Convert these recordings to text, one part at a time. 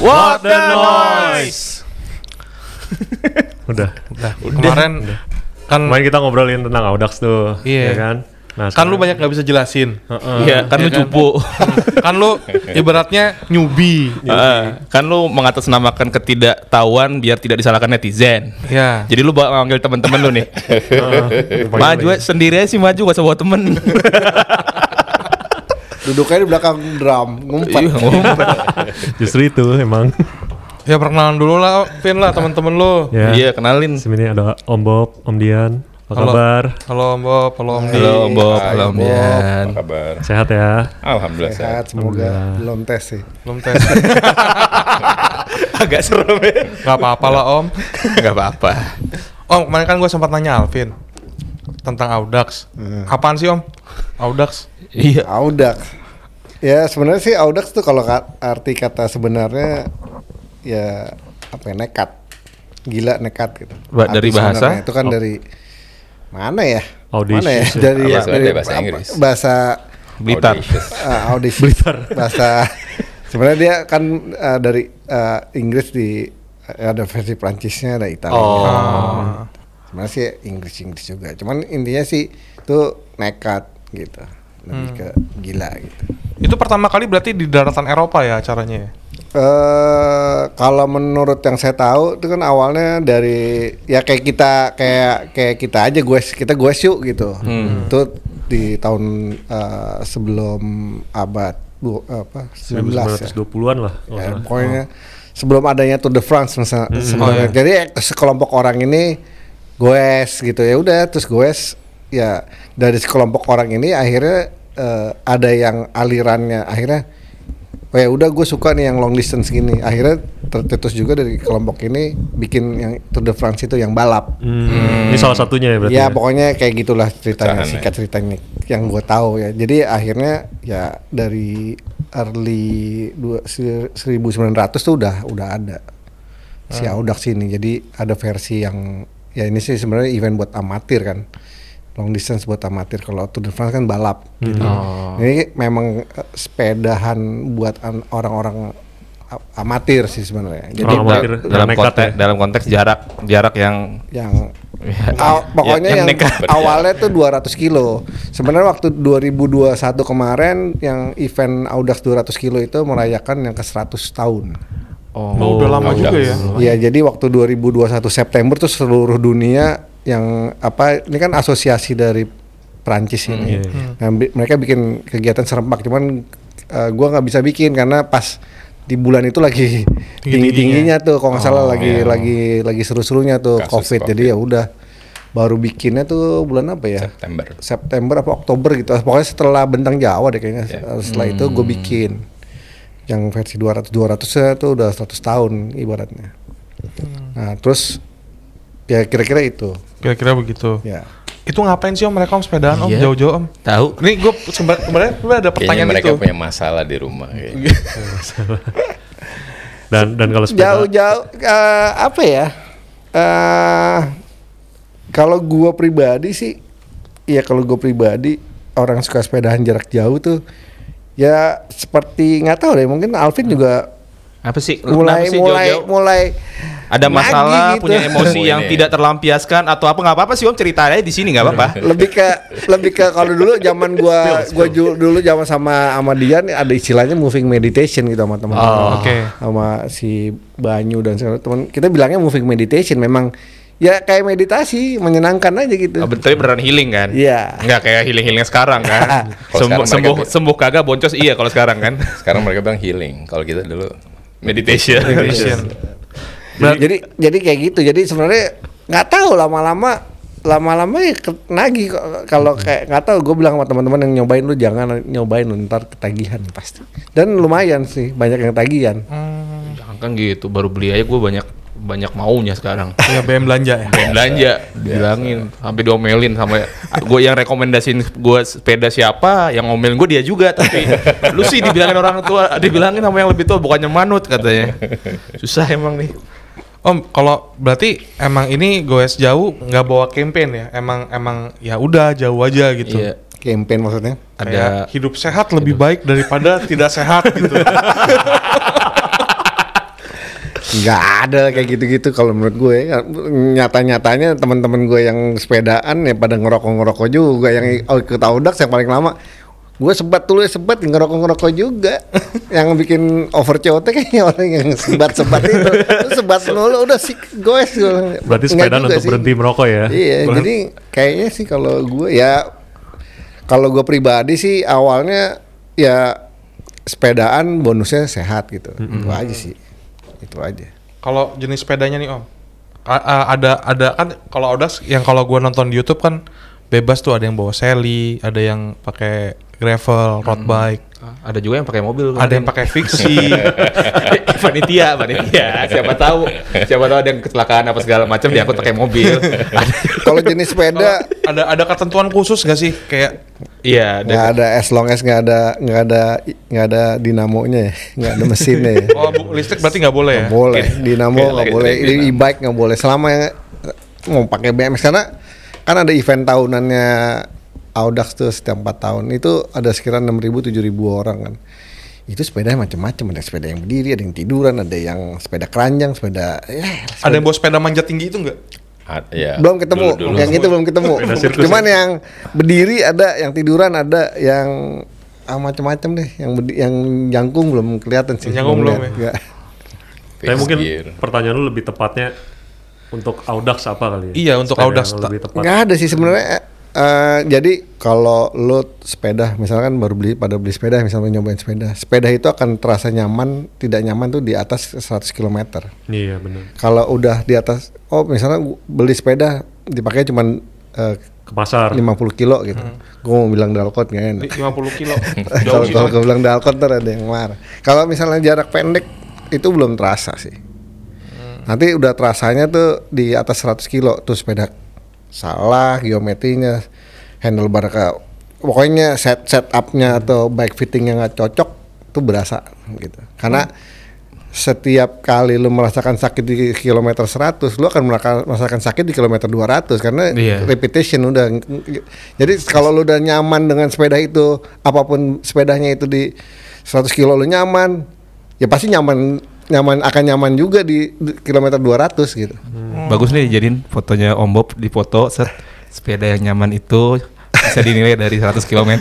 What the noise? Udah. Udah, kemarin kan Kemarin kita ngobrolin tentang Audax tuh, Iya. ya kan? Nah, kan lu banyak nggak bisa jelasin. Heeh. Iya, kan lu cupu. kan lu ibaratnya newbie. Heeh, kan lu mengatasnamakan ketidaktahuan biar tidak disalahkan netizen. Ya. Jadi lu bawa manggil temen-temen lu nih. Heeh. maju sendiri aja sih maju gak usah bawa temen. Duduknya di belakang drum, ngumpet. Iya, ngumpet. Justru itu emang. Ya perkenalan dulu lah, Vin lah teman-teman lu. ya. Iya, kenalin. Sini ada Om Bob, Om Dian. Apa Halo. kabar? Halo Om Bob, halo Om Di. Halo Om Bob, halo Om. Dian. Apa kabar? Sehat ya? Alhamdulillah sehat. Sehat, semoga belum tes sih. Belum tes. Agak serem ya. Gak apa-apa lah Om. Gak apa-apa. Om, kemarin kan gue sempat nanya Alvin tentang Audax. Hmm. Apaan sih Om? Audax? Iya. Audax. Ya sebenarnya sih Audax tuh kalau ka- arti kata sebenarnya ya apa ya nekat. Gila nekat gitu. Ba- dari Arti bahasa? sebenarnya Itu kan dari mana ya? Audacious Mana ya? ya? Dari Apa dari bahasa apa- Inggris? Bahasa Blitar. Audacious. uh, audition. bahasa sebenarnya dia kan uh, dari uh, Inggris di ada versi Prancisnya ada Italia. Oh. Sebenarnya sih Inggris Inggris juga. Cuman intinya sih itu nekat gitu. Lebih ke gila gitu. Itu pertama kali berarti di daratan Eropa ya acaranya ya? eh kalau menurut yang saya tahu itu kan awalnya dari ya kayak kita kayak kayak kita aja gue kita gue yuk gitu. Itu di tahun eh, sebelum abad du, apa 19 ya. 1920-an lah. Ya, pokoknya sebelum adanya Tour de France misalnya sebenarnya. Oh, iya. Jadi eh, sekelompok orang ini goes gitu ya udah terus goes ya dari sekelompok orang ini akhirnya eh, ada yang alirannya akhirnya oh ya udah gue suka nih yang long distance gini. Akhirnya tercetus juga dari kelompok ini bikin yang Tour de France itu yang balap. Hmm. Ini salah satunya ya berarti. ya pokoknya kayak gitulah ceritanya Pecahan, singkat ceritanya yang gue tahu ya. Jadi akhirnya ya dari early dua, se- 1900 tuh udah udah ada. Si Audax ini jadi ada versi yang ya ini sih sebenarnya event buat amatir kan long distance buat amatir kalau Tour de France kan balap jadi ini memang eh, sepedahan buat an- orang-orang amatir sih sebenarnya jadi Oh, amatir. Da- dalam nekat konteks ya? dalam konteks jarak jarak yang yang Ya, Aw- pokoknya yang yang, nekat. awalnya tuh 200 kilo. Sebenarnya waktu 2021 kemarin yang event Audax 200 kilo itu merayakan yang ke 100 tahun. Oh, udah lama Audax. juga ya? Iya, jadi waktu 2021 September tuh seluruh dunia yang apa ini kan asosiasi dari Prancis ini. iya, Nah, bi- mereka bikin kegiatan serempak cuman eh, gua nggak bisa bikin karena pas di bulan itu lagi tinggi tingginya tuh kalau nggak salah lagi lagi lagi seru-serunya tuh Kasus COVID. Jadi COVID. ya udah baru bikinnya tuh bulan apa ya? September. September apa Oktober gitu. Pokoknya setelah bentang Jawa deh kayaknya. Ya. Setelah itu gue bikin yang versi 200 200 nya tuh udah 100 tahun ibaratnya. Nah, terus ya kira-kira itu. Kira-kira begitu. Ya. Itu ngapain sih Om mereka Om sepedaan Om? Iya. Jauh-jauh Om? tahu. Nih gue sebenarnya gue ada Kayaknya pertanyaan mereka itu. punya masalah di rumah kayaknya. Dan dan kalau sepeda Jauh-jauh eh, apa ya? eh kalau gua pribadi sih ya kalau gue pribadi orang suka sepedahan jarak jauh tuh ya seperti nggak tahu deh mungkin Alvin juga Apa sih? mulai sih mulai jauh-jauh? mulai ada masalah, gitu. punya emosi yang tidak terlampiaskan atau apa nggak apa-apa sih Om cerita aja di sini nggak apa-apa. lebih ke lebih ke kalau dulu zaman gua gua dulu zaman sama sama Dian ada istilahnya moving meditation gitu sama teman Oh, oke. sama si Banyu dan segala teman kita bilangnya moving meditation memang ya kayak meditasi menyenangkan aja gitu Oh, tapi beneran healing kan? Iya. Nggak kayak healing-healing sekarang kan? Sembuh, sekarang sembuh, sembuh kagak boncos iya kalau sekarang kan? Sekarang mereka bilang healing. Kalau kita dulu Meditation. Meditation. jadi jadi kayak gitu jadi sebenarnya nggak tahu lama-lama lama-lama ya nagih kok. kalau kayak nggak tahu gue bilang sama teman-teman yang nyobain lu jangan nyobain lu ntar ketagihan pasti dan lumayan sih banyak yang tagihan Jangan kan gitu, baru beli aja gue banyak banyak maunya sekarang. Ya BM belanja ya. Pengen belanja, bilangin sampai diomelin sama gue yang rekomendasiin gue sepeda siapa, yang ngomelin gue dia juga tapi lu sih dibilangin orang tua, dibilangin sama yang lebih tua bukannya manut katanya. Susah emang nih. Om, kalau berarti emang ini goes jauh nggak bawa campaign ya? Emang emang ya udah jauh aja gitu. Iya. campaign maksudnya Kayak hidup sehat lebih baik daripada tidak sehat gitu. nggak ada kayak gitu-gitu kalau menurut gue nyata-nyatanya teman-teman gue yang sepedaan ya pada ngerokok-ngerokok juga. Yang ikut Audax yang paling lama. Gue sebat dulu ya sebat ngerokok-ngerokok juga. Yang bikin over COT kayaknya orang yang sebat-sebat itu. Lu sebat dulu udah sih gue Berarti sepedaan untuk berhenti merokok ya? iya Ber- jadi kayaknya sih kalau gue ya kalau gue pribadi sih awalnya ya sepedaan bonusnya sehat gitu. Itu aja sih itu aja. Kalau jenis sepedanya nih Om, a- ada ada kan kalau Audax yang kalau gua nonton di YouTube kan bebas tuh ada yang bawa seli, ada yang pakai gravel, road bike, Ah, Ada juga yang pakai mobil. ada yang pakai fiksi. panitia, panitia. Siapa tahu, siapa tahu ada yang kecelakaan apa segala macam diangkut pakai mobil. kalau jenis sepeda ada ada ketentuan khusus gak sih kayak Iya, nggak ada. ada as long as nggak ada nggak ada nggak ada dinamonya ya nggak ada mesinnya ya oh bu- listrik berarti nggak boleh ya? Nggak boleh dinamo nggak boleh e-bike nggak boleh selama yang mau pakai BMX karena kan ada event tahunannya Audax tuh setiap 4 tahun itu ada sekira 6.000 7.000 orang kan itu sepeda macam-macam ada sepeda yang berdiri ada yang tiduran ada yang sepeda keranjang sepeda ya Ada yang bawa sepeda manjat tinggi itu nggak? Ah, ya. belum ketemu Dulu-dulu. yang itu belum ketemu Sepeda sirkus cuman yang berdiri ada yang tiduran ada yang ah, macam-macam deh yang berdi- yang jangkung belum kelihatan sih jangkung belum lihat. ya? Tapi mungkin gear. pertanyaan lu lebih tepatnya untuk Audax apa kali ya? Iya, untuk Sepeda Audax. yang lebih tepat. nggak ada sih sebenarnya eh, eh, jadi kalau lo sepeda misalkan baru beli pada beli sepeda misalnya nyobain sepeda sepeda itu akan terasa nyaman tidak nyaman tuh di atas 100 km Iya benar. kalau udah di atas oh misalnya beli sepeda dipakai cuman eh, Ke pasar. 50 kilo gitu. Gue mau bilang dalkot nggak enak. Di 50 kilo. kalau kalau gue bilang dalkot ntar ada yang marah. Kalau misalnya jarak pendek itu belum terasa sih. Nanti udah terasanya tuh di atas 100 kilo tuh sepeda salah geometrinya handlebar ke pokoknya set setupnya atau bike fitting yang nggak cocok tuh berasa gitu karena setiap kali lu merasakan sakit di kilometer 100 lu akan merasakan sakit di kilometer 200 karena Iya. repetition udah jadi kalau lu udah nyaman dengan sepeda itu apa pun sepedanya itu di 100 kilo lu nyaman ya pasti nyaman nyaman akan nyaman juga di, di kilometer 200 gitu Bagus nih dijadiin fotonya Om Bob di foto set sepeda yang nyaman itu bisa dinilai dari 100 km.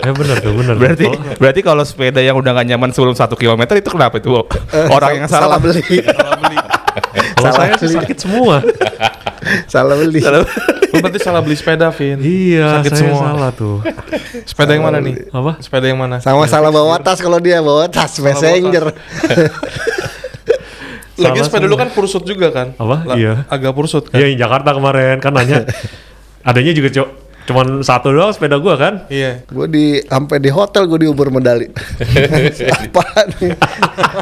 Ya benar tuh benar. berarti Kalau- berarti kalau sepeda yang udah gak nyaman sebelum 1 km itu kenapa itu? Bob? Orang yang salah, beli Kalau Salah saya sih beli. sakit semua. salah beli Lu berarti salah beli sepeda, Vin. iya, Sakit saya semua. salah tuh. Sepeda yang mana nih? Apa? Sepeda yang mana? sama salah bawa tas kalau dia bawa tas messenger Lagi Salah sepeda lu semua. kan pursuit juga kan? Apa? La- Iya. Agak pursuit kan? Iya, Jakarta kemarin kan nanya. Adanya juga cu- cuman satu doang sepeda gua kan. Iya. gue di sampai di hotel gue diuber medali apa nih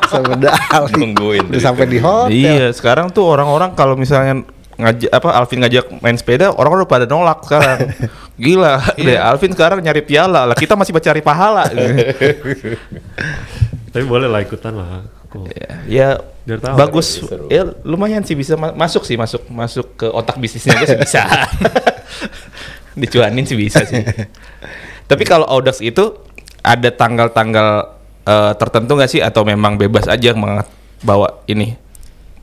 sama medali Nungguin udah sampai di hotel Iya, sekarang tuh orang-orang kalau misalnya ngajak apa Alvin ngajak main sepeda, orang udah pada nolak sekarang. Gila, deh Alvin sekarang nyari piala lah. Kita masih cari pahala. Tapi boleh lah ikutan lah. Kok. ya, ya tahu. bagus. Seru. Ya lumayan sih bisa ma- masuk sih, masuk masuk ke otak bisnisnya aja sih bisa. Dicuanin sih bisa sih. Tapi kalau Audax itu ada tanggal-tanggal eh, tertentu nggak sih atau memang bebas aja bawa ini?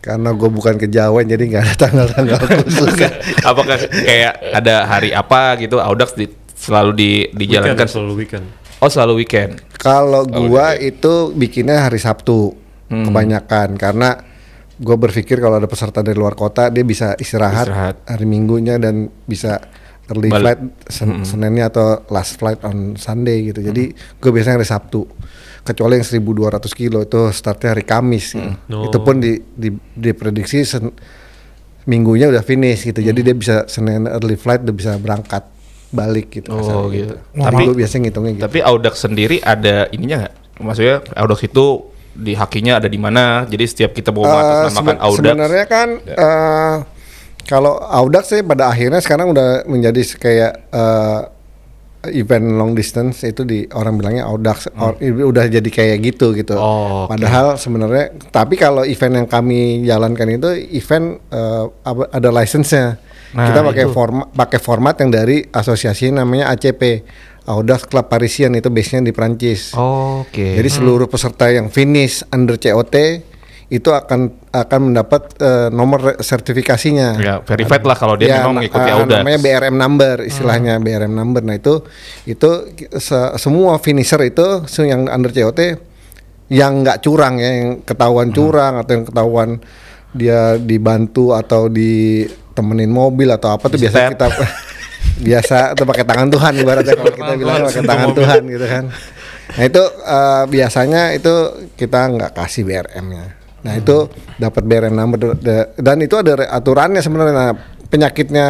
Karena gue bukan kejawen jadi nggak ada tanggal-tanggal khusus Apakah kayak ada hari apa gitu Audax di, selalu di, Weekend, dijalankan? selalu weekend. Oh selalu weekend. kalau Oh, gua udah. itu bikinnya hari Sabtu Hmm. kebanyakan karena gue berpikir kalau ada peserta dari luar kota dia bisa istirahat, Istirahat. hari Minggunya dan bisa early Balik. flight sen- Seninnya atau last flight on Sunday gitu jadi gue biasanya hari Sabtu kecuali yang 1200 kilo itu startnya hari Kamis gitu. Oh. itu pun di, di diprediksi sen- minggunya udah finish gitu jadi dia bisa Senin early flight udah bisa berangkat balik gitu Oh, kasarnya gitu. tapi Tapi- gue biasanya ngitungnya gitu Tapi Audax sendiri ada ininya nggak? Maksudnya Audax itu di hakinya ada di mana? Jadi setiap kita mau mengatasnamakan seben- Audax. Sebenarnya kan eh, kalau Audax sih pada akhirnya sekarang udah menjadi kayak eh, event long distance itu di orang bilangnya Audax or- udah jadi kayak gitu gitu. Hmm. Oh. Padahal sebenarnya tapi kalau event yang kami jalankan itu event apa- ada license-nya. Nah, Kita pakai format pakai format yang dari asosiasi namanya ACP. Audax Club Parisian itu base-nya di Prancis. Oke. Jadi seluruh peserta yang finish under COT itu akan akan mendapat eh, nomor sertifikasinya. Ya, verified lah kalau dia memang na- mengikuti eh, Audax. namanya BRM number istilahnya BRM number. Nah itu itu se- semua finisher itu yang under COT yang nggak curang ya, yang ketahuan curang atau yang ketahuan dia dibantu atau ditemenin mobil atau apa tuh biasa kita biasa tuh pakai tangan Tuhan ibaratnya kalau kita bilang pakai tangan mobil. Tuhan gitu kan. Nah itu eh, biasanya itu kita nggak kasih BRM-nya. Nah itu dapat BRM number da- dan itu ada aturannya sebenarnya. Nah, penyakitnya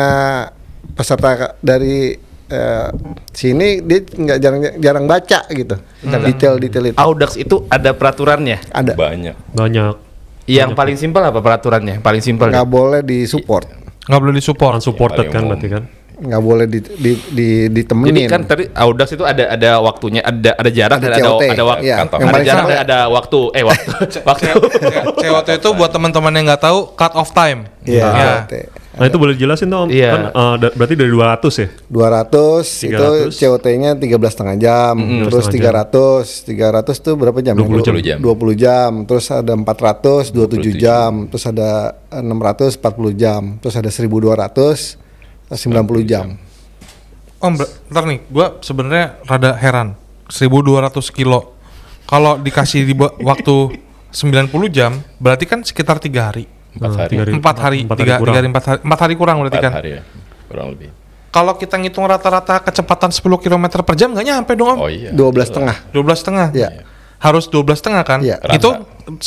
peserta dari eh, sini dia nggak jarang jarang baca gitu detail detail itu Audax itu ada peraturannya. ada Banyak. Banyak. Yang paling simpel apa peraturannya? Paling simpel. nggak boleh disupport nggak boleh disupport. Unsupported Yang kan berarti kan. Nggak boleh di, di, di, ditemenin Jadi kan tadi Audax itu ada ada waktunya, ada ada jarak Ada dan ada COT. ada waktu. Iya, Kantong. yang Ada paling jarak dan ada waktu. Eh waktu. waktu. COT itu buat teman-teman yang nggak tahu cut off time. Iya, Ya. COT. Nah itu boleh jelasin dong. Iya. Kan da- berarti dari 200 ya. 200 itu 300. COT-nya 13 setengah jam, terus 300, 300 tuh berapa jam? 20 20 jam. 20 jam, terus ada 400 27 jam, terus ada 600 40 jam, terus ada 1200 90 jam. Om, ntar nih, gua sebenarnya rada heran. 1200 kilo. Kalau dikasih di waktu 90 jam, berarti kan sekitar tiga hari. Empat Nah, hari. tiga hari. Empat hari, Empat hari tiga, empat hari, empat hari kurang berarti kan. hari ya. Kurang lebih. Kalau kita ngitung rata-rata kecepatan 10 km per jam nggak nyampe dong om. Oh iya. 12 setengah. 12 setengah. Iya. Harus 12 setengah kan? Iya. Itu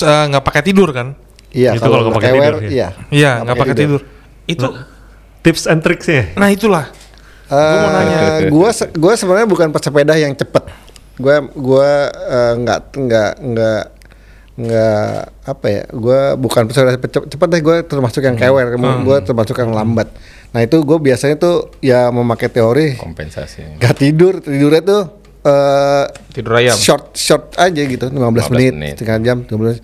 eh, nggak pakai tidur kan? Iya, Itu kalau nggak pakai tidur, ya. iya. Iya, nggak pakai tidur. Itu, Tips and tricksnya. nah itulah. Eh, mau nanya. gua se- gua sebenarnya bukan pesepeda yang cepet. Gua gua eh, nggak nggak nggak nggak apa ya? Gua bukan pesepeda cepet, cepet deh. Gua termasuk yang kewer. Gua termasuk yang lambat. Nah itu gue biasanya tuh ya memakai teori Kompensasi. gak tidur tidurnya tuh eh Tidur ayam. short short aja gitu 15, 15 menit, menit. setengah jam 15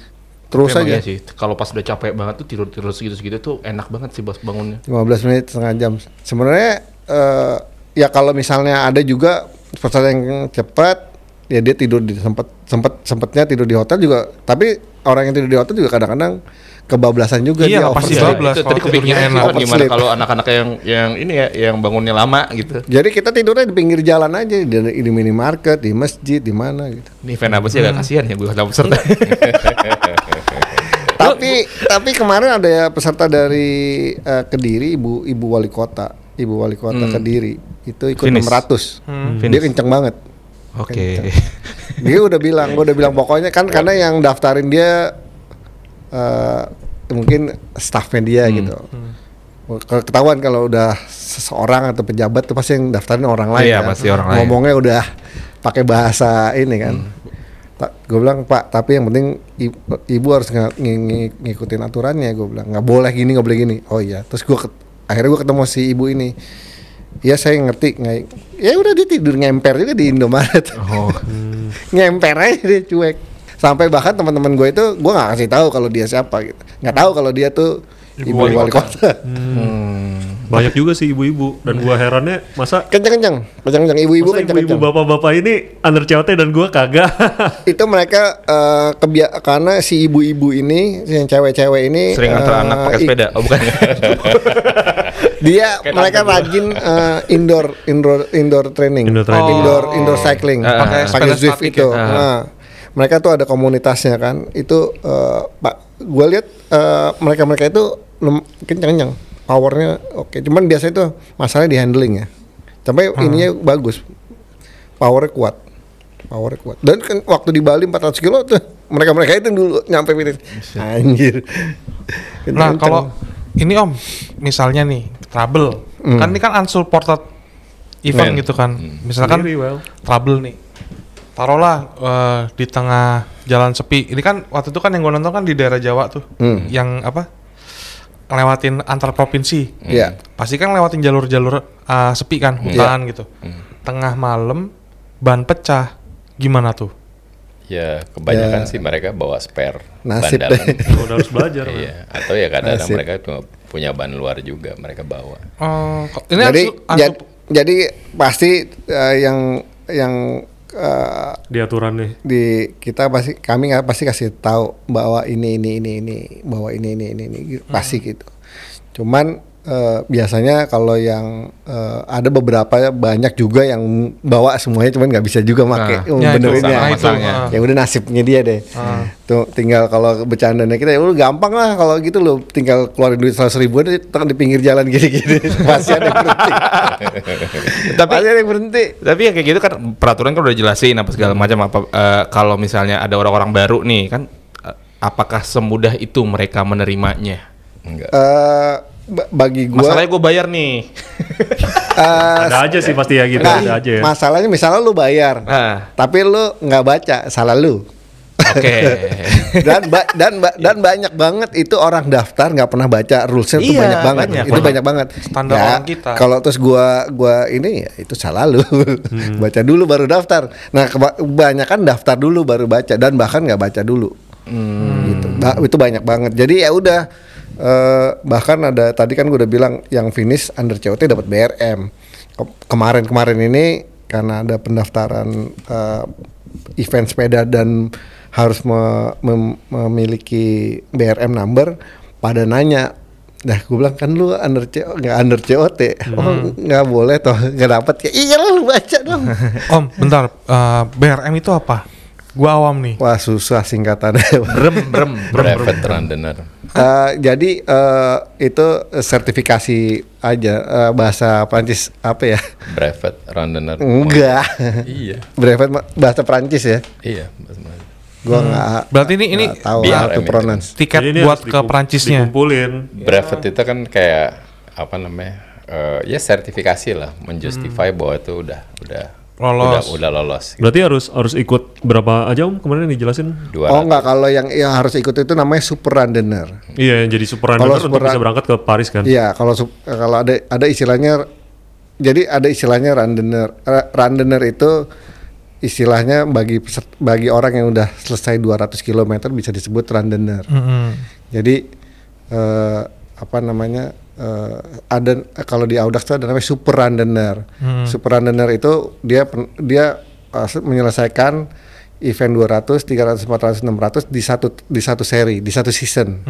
terus aja iya sih. Kalau pas udah capek banget tuh tidur tidur segitu segitu tuh enak banget sih bos bangunnya. 15 menit setengah jam. Sebenarnya eh, ya kalau misalnya ada juga peserta yang cepat ya dia tidur di sempat sempat sempatnya tidur di hotel juga tapi orang yang tidur di hotel juga kadang-kadang kebablasan juga Iya, dia pasti kalau tadi kepikiran enak. kan gimana kalau anak-anak yang yang ini ya yang bangunnya lama gitu. Jadi kita tidurnya di pinggir jalan aja di, di minimarket, di masjid, di mana gitu. Ini event apa sih agak kasihan ya gue sama peserta. tapi tapi kemarin ada ya peserta dari eh, Kediri, ibu ibu wali kota, ibu wali kota Kediri itu ikut Finish. 600. Hmm. Dia kenceng banget. Oke. dia udah bilang, gue udah bilang pokoknya kan karena yang daftarin dia eh mungkin staffnya dia Hmm. gitu. Kalau ketahuan kalau udah seseorang atau pejabat tuh pasti yang daftarin orang lain Iya, kan. pasti orang lain. Ngomongnya udah pakai bahasa ini kan. Gue bilang Pak, tapi yang penting ibu, ibu harus ng- ng- ngikutin aturannya. Gue bilang nggak boleh gini, nggak boleh gini. Oh iya. Terus gue akhirnya gue ketemu si ibu ini. Ya saya ngerti. Nggak, ya udah dia tidur ngemper juga di Indomaret. Oh. ngemper aja dia cuek sampai bahkan teman-teman gue itu gue nggak kasih tahu kalau dia siapa gitu nggak tahu kalau dia tuh ibu, wali wali kota, Banyak juga sih ibu-ibu dan gua herannya masa kenceng-kenceng kenceng-kenceng ibu-ibu ibu-ibu kenceng-kenceng bapak-bapak ini under COT dan gua kagak. itu mereka eh, kebia karena si ibu-ibu ini si yang cewek-cewek ini Sering antar eh, anak pakai sepeda. Oh bukan. dia mereka rajin eh, indoor indoor indoor training Indoor training. indoor, indoor cycling Ah, pakai pakai sepeda Zwift itu ya? Nah, mereka tuh ada komunitasnya kan itu eh, pak gue lihat eh, mereka mereka itu lem- kenceng-kenceng powernya oke. Cuman biasanya itu masalahnya di handling ya. Sampai Hmm. ininya bagus. Powernya kuat. Powernya kuat. Dan kan waktu di Bali 400 kilo tuh mereka mereka itu dulu nyampe finish anjir. Nah kalau ini om, misalnya nih trouble, kan ini kan unsupported event Men. gitu kan, misalkan Sendiri, well. trouble nih, taruhlah eh, di tengah jalan sepi. Ini kan waktu itu kan yang gue nonton kan di daerah Jawa tuh, Hmm. yang apa, ngelewatin antar provinsi. Iya. Pasti kan lewatin jalur-jalur eh, sepi kan, hutan gitu. Tengah malam ban pecah, gimana tuh? Ya kebanyakan Ya. sih mereka bawa spare Nasib ban dalam. Udah harus belajar. Iya, atau ya kadang-kadang Nasib. mereka cuma punya ban luar juga mereka bawa. Oh, ini jadi jadi pasti eh, yang yang eh, di aturan nih. di kita pasti kami nggak pasti kasih tahu bahwa ini ini ini ini bahwa ini ini ini ini gitu. pasti gitu. Cuman eh, biasanya kalau yang eh, ada beberapa banyak juga yang bawa semuanya cuman nggak bisa juga make Nah, uh, ya itu benerinnya. sama masalahnya. Ya udah nasibnya dia deh. Tuh tinggal kalau bercandanya kita ya udah gampang lah kalau gitu loh tinggal keluarin duit seratus ribu aja tekan di pinggir jalan gini-gini pasti ada yang berhenti. Tapi ada yang berhenti. tapi ya kayak gitu kan peraturan kan udah jelasin apa segala macam apa eh, kalau misalnya ada orang-orang baru nih kan eh, apakah semudah itu mereka menerimanya? Enggak. Eh, ba- bagi gua Masalahnya gue bayar nih. eh, Ada aja sih pasti ya gitu, Nah, ada aja ya. Masalahnya misalnya lu bayar, Ah, tapi lu nggak baca, salah lu. oke. Dan ba- dan ba- dan banyak banget itu orang daftar nggak pernah baca rulesnya itu Iya, banyak banget. banyak, itu banyak. banget. Standar Ya, orang kita. Kalau terus gua gua ini ya itu salah lu. Hmm. baca dulu baru daftar. Nah, keba- kebanyakan daftar dulu baru baca dan bahkan nggak baca dulu. Hmm. Gitu. Ba- itu banyak banget. Jadi ya udah eh, bahkan ada tadi kan gue udah bilang yang finish under COT dapat BRM. Ke- Kemarin-kemarin ini karena ada pendaftaran eh, event sepeda dan harus me- mem- memiliki BRM number pada nanya Dah gue bilang kan lu under CO, nggak under COT Oh nggak boleh toh nggak dapet ya Iya lu baca dong Om, bentar. eh, BRM itu apa? Gua awam nih. Wah susah singkatannya Brem, brem, brem, brem. Brevet runner. Eh, jadi eh, itu sertifikasi aja eh, bahasa Prancis apa ya? Brevet runner. Enggak. Iya. Brevet bahasa Prancis ya. Iya. bahasa. Gua nggak. Berarti ini ini nggak tahu BRM itu. pronounce. tiket Jadi ini buat ke dikum- Perancisnya. Dikumpulin. Brevet itu kan kayak apa namanya? eh, ya sertifikasi lah, menjustify bahwa itu udah udah Lolos. udah, udah lolos. Berarti harus harus ikut berapa aja om kemarin dijelasin? Oh 200. enggak kalau yang yang harus ikut itu namanya super runner. Iya, yang jadi super Kalau runner untuk super bisa run- berangkat ke Paris kan? Iya, kalau kalau ada ada istilahnya jadi ada istilahnya runner. Eh, runner itu istilahnya bagi bagi orang yang udah selesai 200 km bisa disebut runner. Mm-mm. Jadi eh, apa namanya eh, ada kalau di Audax itu ada namanya super runner. Super runner itu dia dia se- menyelesaikan event 200, 300, 400, 600 di satu di satu seri, di satu season.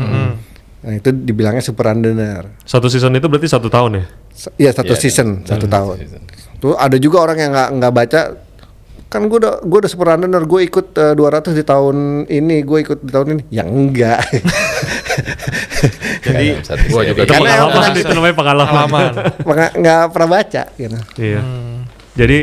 Nah, itu dibilangnya super runner. Satu season itu berarti satu tahun ya? Iya satu Iya, season, satu satu tahun. season. Tuh ada juga orang yang nggak nggak baca kan gue udah gue udah super runner gue ikut eh, 200 di tahun ini gue ikut di tahun ini ya enggak Jadi gua juga Itu Karena pengalaman, itu namanya pengalaman. Pengalaman. nggak nggak pernah baca gitu Iya. Jadi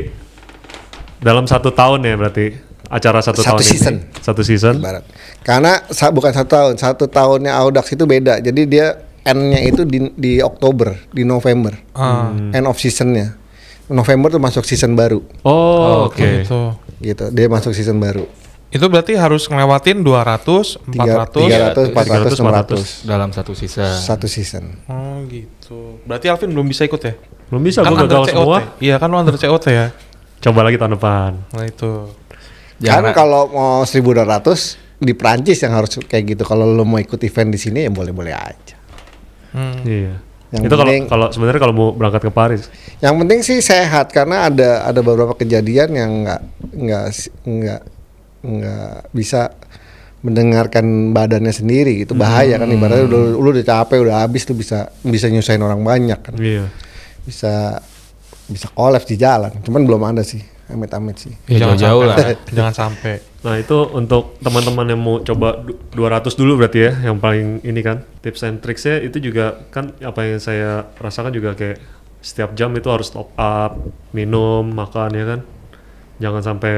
dalam satu tahun ya berarti acara satu, Satu tahun season. ini. Satu season. Barat. Karena sa- bukan satu tahun, satu tahunnya Audax itu beda. Jadi dia N-nya itu di, di Oktober, di November, Ah. end of seasonnya. November tuh masuk season baru, Oh, oke. Gitu. gitu. Dia masuk season baru. Itu berarti harus ngelewatin 200, 400 Tiga- 300, 400, 400. 500. dalam satu sisa. Satu season. Oh gitu. Berarti Alvin belum bisa ikut ya? Belum bisa Kan gua under gagal COT. semua. Iya kan lu under COT ya. Coba lagi tahun depan. Nah itu. Jangan- Kan kalau mau 1200 di Prancis yang harus kayak gitu. Kalau lo mau ikut event di sini ya boleh-boleh aja. Hmm. Iya. Yang itu kalau kalau sebenarnya kalau mau berangkat ke Paris. Yang penting sih sehat karena ada ada beberapa kejadian yang nggak nggak nggak nggak bisa mendengarkan badannya sendiri itu bahaya kan ibaratnya udah, lu udah capek udah habis tuh bisa bisa nyusahin orang banyak kan Iya. bisa bisa kolaps di jalan cuman belum ada sih amit-amit sih Ya, Jangan sampai. lah. Jangan sampai. Nah itu untuk teman-teman yang mau coba du- 200 dulu berarti ya, yang paling ini kan tips and tricksnya itu juga kan apa yang saya rasakan juga kayak setiap jam itu harus top up, minum, makan ya kan, jangan sampai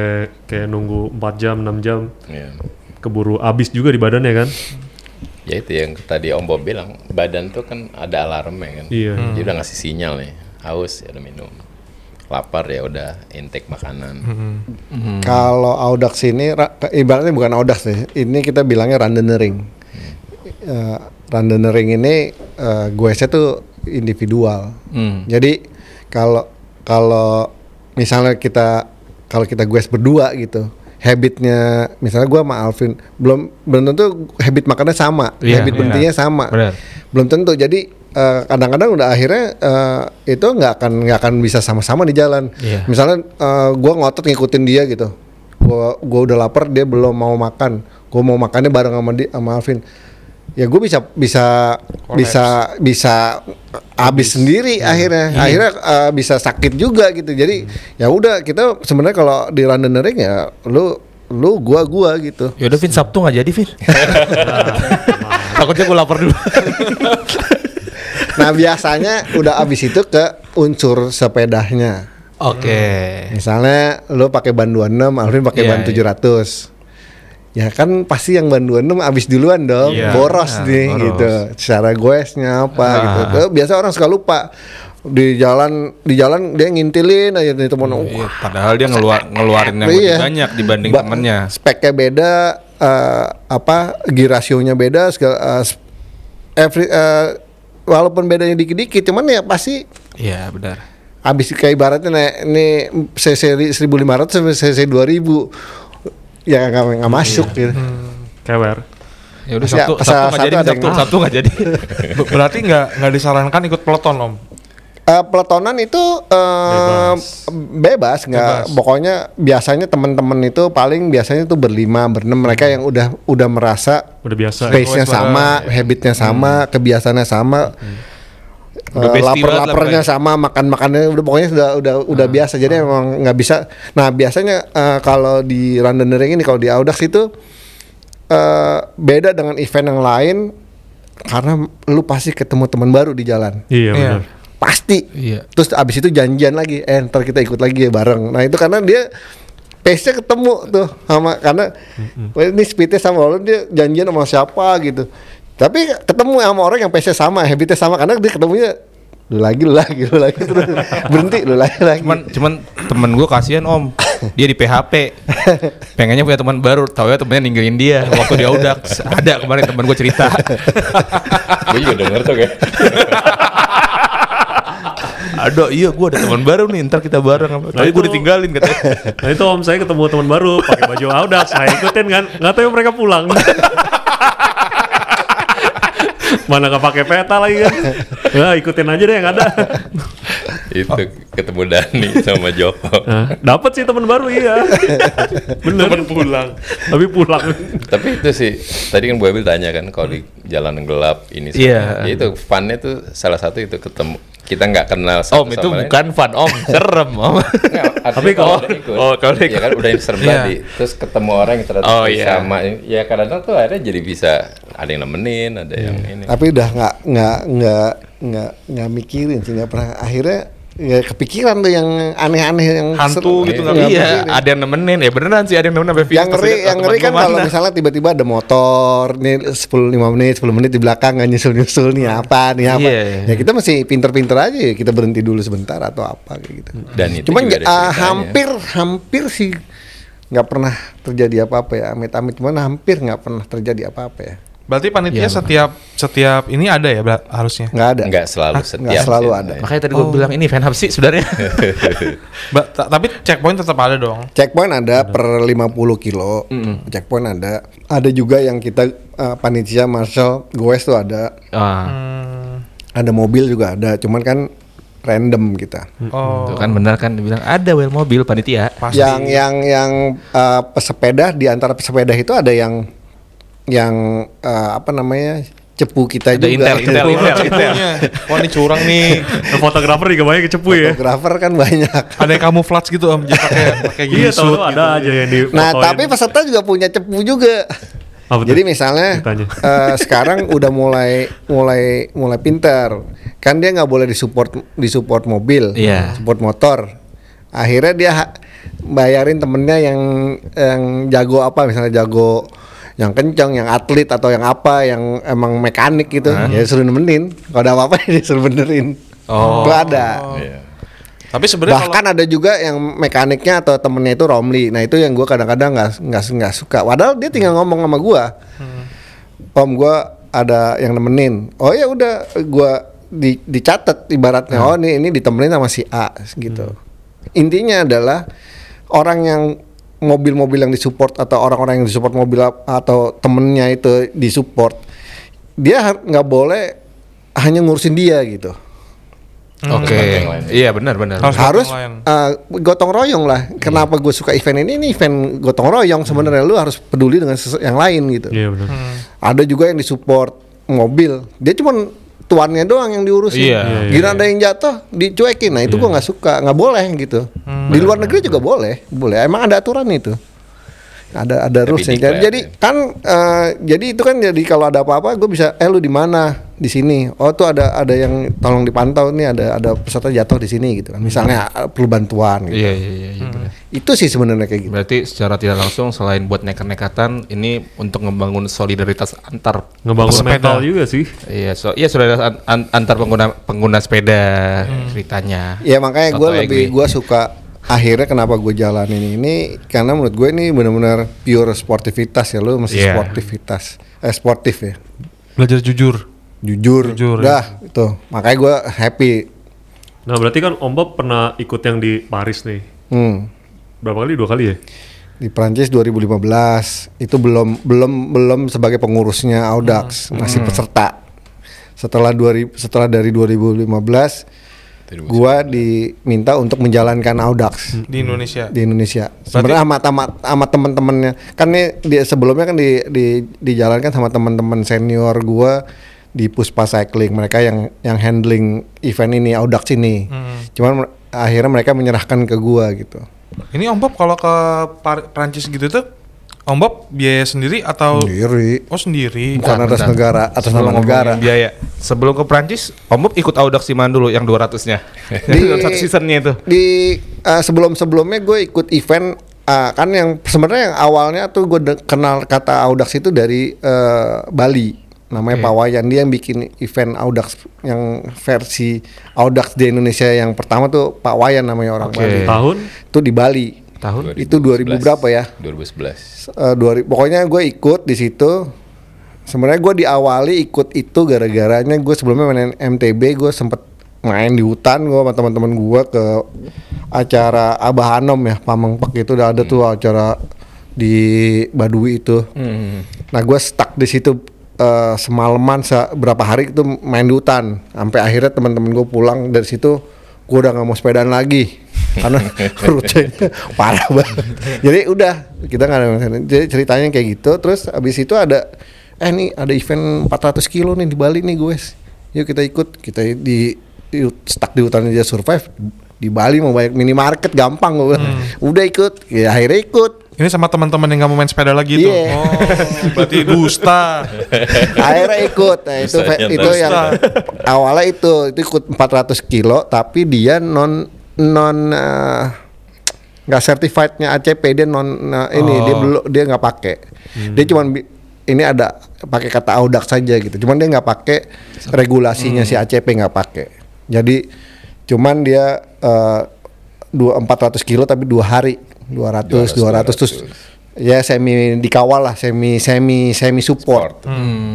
kayak nunggu 4 jam, 6 jam Iya. keburu habis juga di badannya kan. Ya itu yang tadi Om Bob bilang, badan tuh kan ada alarmnya kan. Iya. Dia udah ngasih sinyal nih, haus ya udah minum. Lapar ya udah intake makanan. kalau Audax ini ra- ibaratnya bukan Audax deh ini kita bilangnya randonnering uh, randonnering ini uh, gue tuh individual Hmm. Jadi kalau kalau misalnya kita kalau kita gue berdua gitu, habitnya misalnya gue sama Alvin belum belum tentu habit makannya sama, Iya, habit iya. berhentinya sama, Benar. belum tentu. Jadi eh, kadang-kadang udah akhirnya eh, itu nggak akan nggak akan bisa sama-sama di jalan. Iya. Misalnya eh, gua ngotot ngikutin dia gitu. Gua gua udah lapar dia belum mau makan. Gua mau makannya bareng sama dia sama Alvin. Ya gue bisa bisa bisa bisa habis sendiri akhirnya. Akhirnya eh, bisa sakit juga gitu. Jadi ya udah kita sebenarnya kalau di Londonering ya lu lu gua gua gitu. Yaudah Vin Sabtu nggak jadi Vin. Takutnya gue lapar dulu. Nah biasanya udah abis itu ke unsur sepedanya. Oke. Misalnya lo pakai ban 26, Alvin pakai Iya, ban iya. 700. Ya kan pasti yang ban 26 abis duluan dong, Iya, boros nah, nih boros. gitu. Secara goesnya apa Ah. gitu. Tuh, biasa orang suka lupa di jalan di jalan dia ngintilin aja nih temen Iya, padahal dia ngeluar ngeluarin yang Iya. lebih banyak dibanding Ba- temennya. Speknya beda, eh, apa gear rasionya beda, segala, sp- every, eh, walaupun bedanya dikit-dikit, cuman ya pasti Iya benar. habis kayak ibaratnya nih, ini cc 1500 sampai cc 2000 ya nggak nggak masuk gitu. Kewer. Ya udah Ya, Sabtu, Sabtu nggak satu jadi, ada Sabtu, Sabtu nggak jadi. Ber- Berarti nggak nggak disarankan ikut peloton om. Eh, peletonan itu eh, bebas, nggak Bebas. pokoknya biasanya teman-teman itu paling biasanya tuh berlima berenam mereka yang udah udah merasa Udah biasa. ya. pace-nya sama, habitnya sama, kebiasaannya sama. Udah Eh, bestie lapar banget lah laparnya sama makan makannya udah pokoknya sudah udah udah biasa. Jadi emang nggak bisa. Nah biasanya eh, kalau di Londonering ini kalau di Audax itu eh, beda dengan event yang lain karena lu pasti ketemu teman baru di jalan. Iya Iya. benar. pasti. Iya. terus abis itu janjian lagi eh ntar kita ikut lagi ya bareng. Nah itu karena dia pace-nya ketemu tuh sama karena wah, ini speednya sama lalu dia janjian sama siapa gitu tapi ketemu sama orang yang pace-nya sama habitnya sama karena dia ketemunya lu lagi lu lagi lu lagi terus berhenti lu lagi lagi Cuman cuman temen gue kasihan om, dia di PHP, pengennya punya teman baru, tahu ya temennya ninggalin dia waktu dia udah ada kemarin teman gue cerita. Gue juga denger tuh kayak. Aduh iya gue ada teman baru nih, ntar kita bareng. Tapi gue ditinggalin katanya. Nah itu om saya ketemu teman baru pakai baju Audax, saya ikutin kan, nggak tahu mereka pulang. Mana nggak pakai peta lagi kan? Ya ikutin aja deh yang ada. itu ketemu Dani sama Joko. Nah, dapat sih teman baru iya. Bener. Temen pulang. Tapi pulang. Tapi itu sih tadi kan Bu Abil tanya kan kalau di jalan gelap ini Iya. ya itu funnya tuh salah satu itu ketemu kita nggak kenal satu Om itu sama lain. bukan fun om, serem om. Nggak, Tapi kalau- udah ikut, oh, kalau ya kan udah serem Iya. tadi terus ketemu orang yang ternyata Oh, iya. sama ya kadang-kadang tuh akhirnya jadi bisa ada yang nemenin ada yang Iya. ini tapi udah nggak nggak nggak nggak nggak mikirin sih nggak pernah akhirnya ya kepikiran tuh yang aneh-aneh yang Hantu gitu nggak nggak iya, ada yang nemenin. Ya beneran sih ada yang nemenin sampai yang ngeri yang ngeri kan kalau misalnya tiba-tiba ada motor nih 10 5 menit 10 menit di belakang nggak nyusul nyusul nih apa nih apa. Iya. ya kita masih pinter-pinter aja ya kita berhenti dulu sebentar atau apa kayak gitu. Dan itu cuman ceritanya. hampir hampir sih nggak pernah terjadi apa-apa ya amit-amit. Cuman hampir nggak pernah terjadi apa-apa ya Berarti panitia Iya, setiap setiap ini ada ya harusnya. nggak ada nggak selalu Hah? setiap nggak selalu ada ya. Makanya tadi gue bilang ini fan sih sebenarnya. Ba- ta- tapi checkpoint tetap ada dong. Checkpoint ada per 50 kilo. Checkpoint ada. Ada juga yang kita uh, panitia marshal goes tuh ada. ah, Hmm. Ada mobil juga ada. Cuman kan random kita. Oh. tuh kan benar kan dibilang ada well mobil panitia. Pasti. Yang yang yang uh, pesepeda di antara pesepeda itu ada yang yang uh, apa namanya? cepu kita Ada juga. intel, intel, Oh, intel, cepunya. Wah ini curang nih. Nah, fotografer juga banyak kecepu ya. Fotografer kan banyak. Ada yang kamuflage gitu om, jadi pakai pakai Iya gini tahu suit ada aja yang di Nah, tapi peserta juga punya cepu juga. Apa tuh? Jadi misalnya Ditanya. eh, sekarang udah mulai mulai mulai pintar. Kan dia nggak boleh disupport disupport mobil, Iya. support motor. Akhirnya dia bayarin temennya yang yang jago apa misalnya jago yang kencang, yang atlet atau yang apa, yang emang mekanik gitu, ya suruh nemenin. Kalau ada apa-apa dia suruh benerin. Oh. Itu ada. Iya. Tapi sebenarnya kalau Bahkan ada juga yang mekaniknya atau temennya itu Romli. Nah itu yang gue kadang-kadang nggak nggak nggak suka. Padahal dia tinggal ngomong sama gue, Om gue ada yang nemenin. Oh ya udah gue di, dicatat ibaratnya. Oh ini ini ditemenin sama si A gitu. Intinya adalah orang yang mobil-mobil yang disupport atau orang-orang yang disupport mobil atau temennya itu disupport, dia nggak boleh hanya ngurusin dia gitu. Oke. yang lain. Iya benar benar. Harus harus gotong royong. uh, gotong royong lah. Kenapa gue suka event ini? Ini event gotong royong sebenarnya lu harus peduli dengan yang lain gitu. Iya benar. Ada juga yang disupport mobil. Dia cuman tuannya doang yang diurusin. Iya. Iya, iya, Gila ada yang jatuh dicuekin. Nah itu gua nggak suka, nggak boleh gitu. Di luar negeri juga boleh, boleh. Emang ada aturan itu. Ada ada rules Tapi jadi, jadi kan eh, jadi itu kan jadi kalau ada apa-apa gue bisa eh lu di mana di sini oh tuh ada ada yang tolong dipantau nih ada ada peserta jatuh di sini gitu kan misalnya eh, perlu bantuan gitu Iya iya iya. iya, benar. itu sih sebenarnya kayak gitu Berarti secara tidak langsung selain buat nekat-nekatan ini untuk ngebangun solidaritas antar Ngebangun Pesepeda. mental juga sih. Iya, so iya solidaritas an- an- antar pengguna pengguna sepeda ceritanya. Ya makanya gue lebih gue suka akhirnya kenapa gue jalanin ini karena menurut gue ini benar-benar pure sportivitas ya lu masih Iya. sportivitas eh sportif ya Belajar jujur. jujur, Jujur, dah itu makanya gue happy Nah berarti kan Om Bob pernah ikut yang di Paris nih. hmm. Berapa kali? Dua kali ya? di Prancis 2015 itu belum belum belum sebagai pengurusnya Audax masih peserta setelah 2000 setelah dari 2015 gua diminta untuk menjalankan Audax di Indonesia. di Indonesia. Sebenarnya sama sama sama teman-temannya. Kan nih dia sebelumnya kan di, di dijalankan sama teman-teman senior gua di Puspa Cycling. Mereka yang yang handling event ini Audax ini. Cuman mer- akhirnya mereka menyerahkan ke gua gitu. Ini Om Bob kalau ke Par- Prancis gitu tuh, Om Bob biaya sendiri atau Sendiri. oh sendiri? Bukan atas bentar. negara, atas Sebelum nama negara. biaya. Sebelum ke Prancis, Om Bob ikut Audax di mana dulu yang 200-nya? Di satu seasonnya itu. Di uh, sebelum-sebelumnya gue ikut event uh, kan yang sebenarnya yang awalnya tuh gue kenal kata Audax itu dari uh, Bali. Namanya Pak Wayan dia yang bikin event Audax yang versi Audax di Indonesia yang pertama tuh Pak Wayan namanya orang Oke. Bali. Tahun? Itu di Bali. Tahun? Itu 2000 berapa ya? 2011. Eh, 2000 pokoknya gue ikut di situ. Sebenarnya gue diawali ikut itu gara-garanya gue sebelumnya main MTB gue sempet main di hutan gue sama teman-teman gue ke acara Abah Anom ya Pamengpek itu udah ada tuh acara di Baduy itu. Nah gue stuck di situ eh, semalaman se- berapa hari itu main di hutan sampai akhirnya teman-teman gue pulang dari situ gue udah nggak mau sepedaan lagi karena rutenya parah banget. Jadi udah kita nggak ada jadi ceritanya kayak gitu. Terus abis itu ada eh nih ada event 400 kilo nih di Bali nih gue. Yuk kita ikut kita di, di stuck di hutan aja survive di Bali mau banyak minimarket gampang gue bilang. Udah ikut, ya akhirnya ikut. Ini sama teman-teman yang nggak mau main sepeda lagi tuh. Iya. Oh, berarti dusta. akhirnya ikut nah, itu itu dusta. yang awalnya itu itu ikut 400 kilo tapi dia non non eh, nggak certifiednya ACP dia non nah, ini dia belum dia nggak pakai dia cuman ini ada pakai kata audax saja gitu cuman dia nggak pakai regulasinya si ACP nggak pakai jadi cuman dia eh, dua 400 kilo tapi dua hari 200 200, 200, terus ya semi dikawal lah semi semi semi support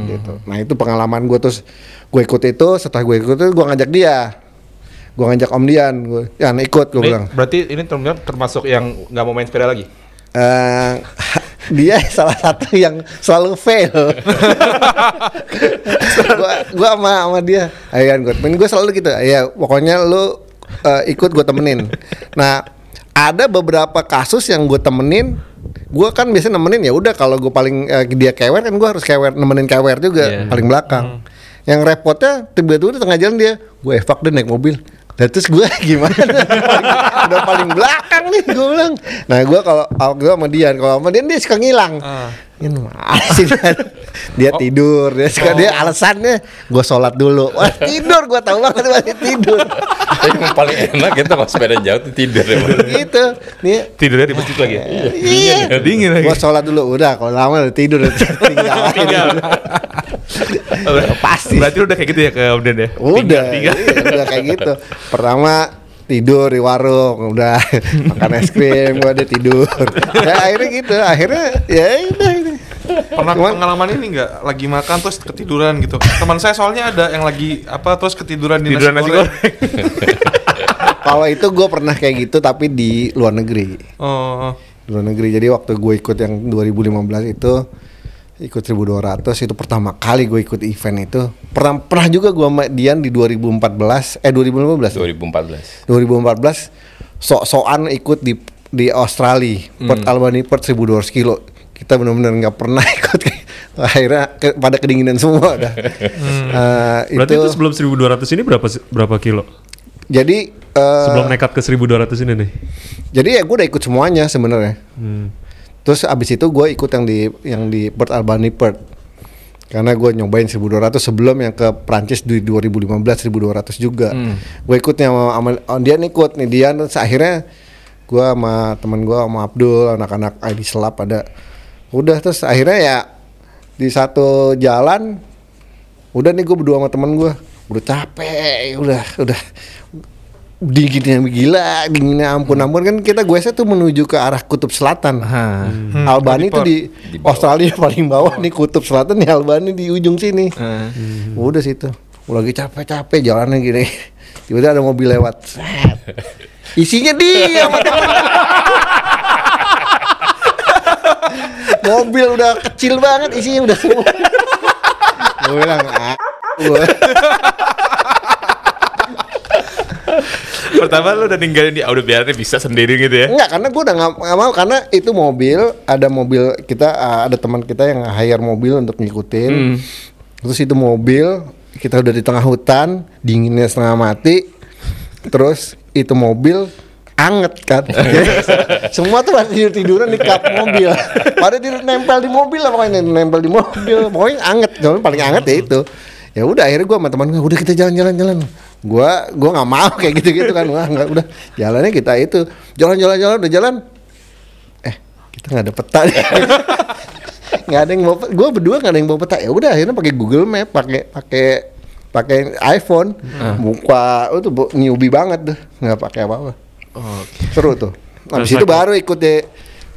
gitu. Nah itu pengalaman gue terus gue ikut itu setelah gue ikut itu gue ngajak dia, gue ngajak Om Dian, gue ya nah ikut gue bilang. berarti ini term- termasuk yang nggak mau main sepeda lagi? Eh, dia salah satu yang selalu fail. gua gua sama sama dia. Ayo gue temenin gue selalu gitu. Ya pokoknya lu eh, ikut gue temenin. Nah ada beberapa kasus yang gue temenin. Gue kan biasa nemenin ya udah kalau gue paling eh, dia kewer kan gue harus kewer nemenin kewer juga Iya. paling belakang. Yang repotnya tiba-tiba di tengah jalan dia gue evak deh naik mobil. Dan terus gue gimana? Udah paling belakang nih gue bilang. Nah gue kalau gue sama Dian, kalau sama Dian dia suka ngilang. Ah. Ini mana sih Dian? Dia tidur, dia suka dia alasannya gue sholat dulu. Wah tidur gue tahu banget masih tidur. Yang paling enak itu kalau sepeda jauh tuh tidur ya. Gitu. Nih Tidurnya di masjid lagi. Iya, Dingin lagi. Gue sholat dulu, udah kalau lama udah tidur udah tinggal. Pasti. Berarti udah kayak gitu ya ke Om Den ya? Udah, Tinggal, iya, udah kayak gitu. Pertama tidur di warung, udah makan es krim, gua udah tidur. Ya akhirnya gitu, akhirnya ya udah ini. Pernah Cuman- pengalaman ini nggak lagi makan terus ketiduran gitu. Teman saya soalnya ada yang lagi apa terus ketiduran di Tiduran nasi nasi goreng. Kalau itu gue pernah kayak gitu tapi di luar negeri. Oh, Di luar negeri. Jadi waktu gue ikut yang 2015 itu ikut 1200 itu pertama kali gue ikut event itu pernah pernah juga gue sama Dian di 2014 eh 2015 2014. 2014 sok-sokan ikut di di Australia Perth Albany Perth 1200 kilo kita benar-benar nggak pernah ikut akhirnya ke- pada kedinginan semua dah. Eh, Berarti itu, sebelum 1200 ini berapa berapa kilo? jadi eh, Sebelum nekat ke 1200 ini nih. jadi ya gue udah ikut semuanya sebenarnya Hmm. Terus abis itu gue ikut yang di yang di Perth Albany Perth. Karena gue nyobain 1200 sebelum yang ke Prancis di 2015 1200 juga. Gue ikutnya sama, sama oh, dia ikut nih dia terus akhirnya gue sama temen gue sama Abdul anak-anak ID Selap ada. Udah terus akhirnya ya di satu jalan udah nih gue berdua sama temen gue udah capek udah udah dinginnya gila dinginnya ampun ampun kan kita gue tuh menuju ke arah kutub selatan. Hmm. Albani itu di, Di bawah. Australia paling bawah nih kutub selatan nih Albani di ujung sini. Hmm. udah situ. Lagi capek-capek jalannya gini. Tiba-tiba ada mobil lewat. Set. isinya dia mobil udah kecil banget isinya udah semua. Gue bilang ah. Pertama lu udah ninggalin dia, ah, udah biarin bisa sendiri gitu ya. Enggak, karena gue udah nggak nggak mau karena itu mobil ada mobil kita uh, ada teman kita yang hire mobil untuk ngikutin. Hmm. Terus itu mobil kita udah di tengah hutan, dinginnya setengah mati. Terus itu mobil anget kan. Semua tuh pada tidur tiduran di kap mobil. Pada tidur nempel di mobil lah pokoknya nempel di mobil. Pokoknya anget. Paling anget ya itu. Ya udah akhirnya gue sama teman gue udah kita jalan-jalan jalan. Gua gua nggak mau kayak gitu-gitu kan. Wah, nggak udah jalannya kita itu jalan-jalan jalan udah jalan. Eh kita nggak ada peta deh. nggak ada yang bawa peta. Gue berdua nggak ada yang bawa peta. Ya udah akhirnya pakai Google Map, pakai pakai pakai iPhone, buka itu bu- newbie banget tuh, nggak pakai apa-apa. Seru tuh. Habis itu baru ikut di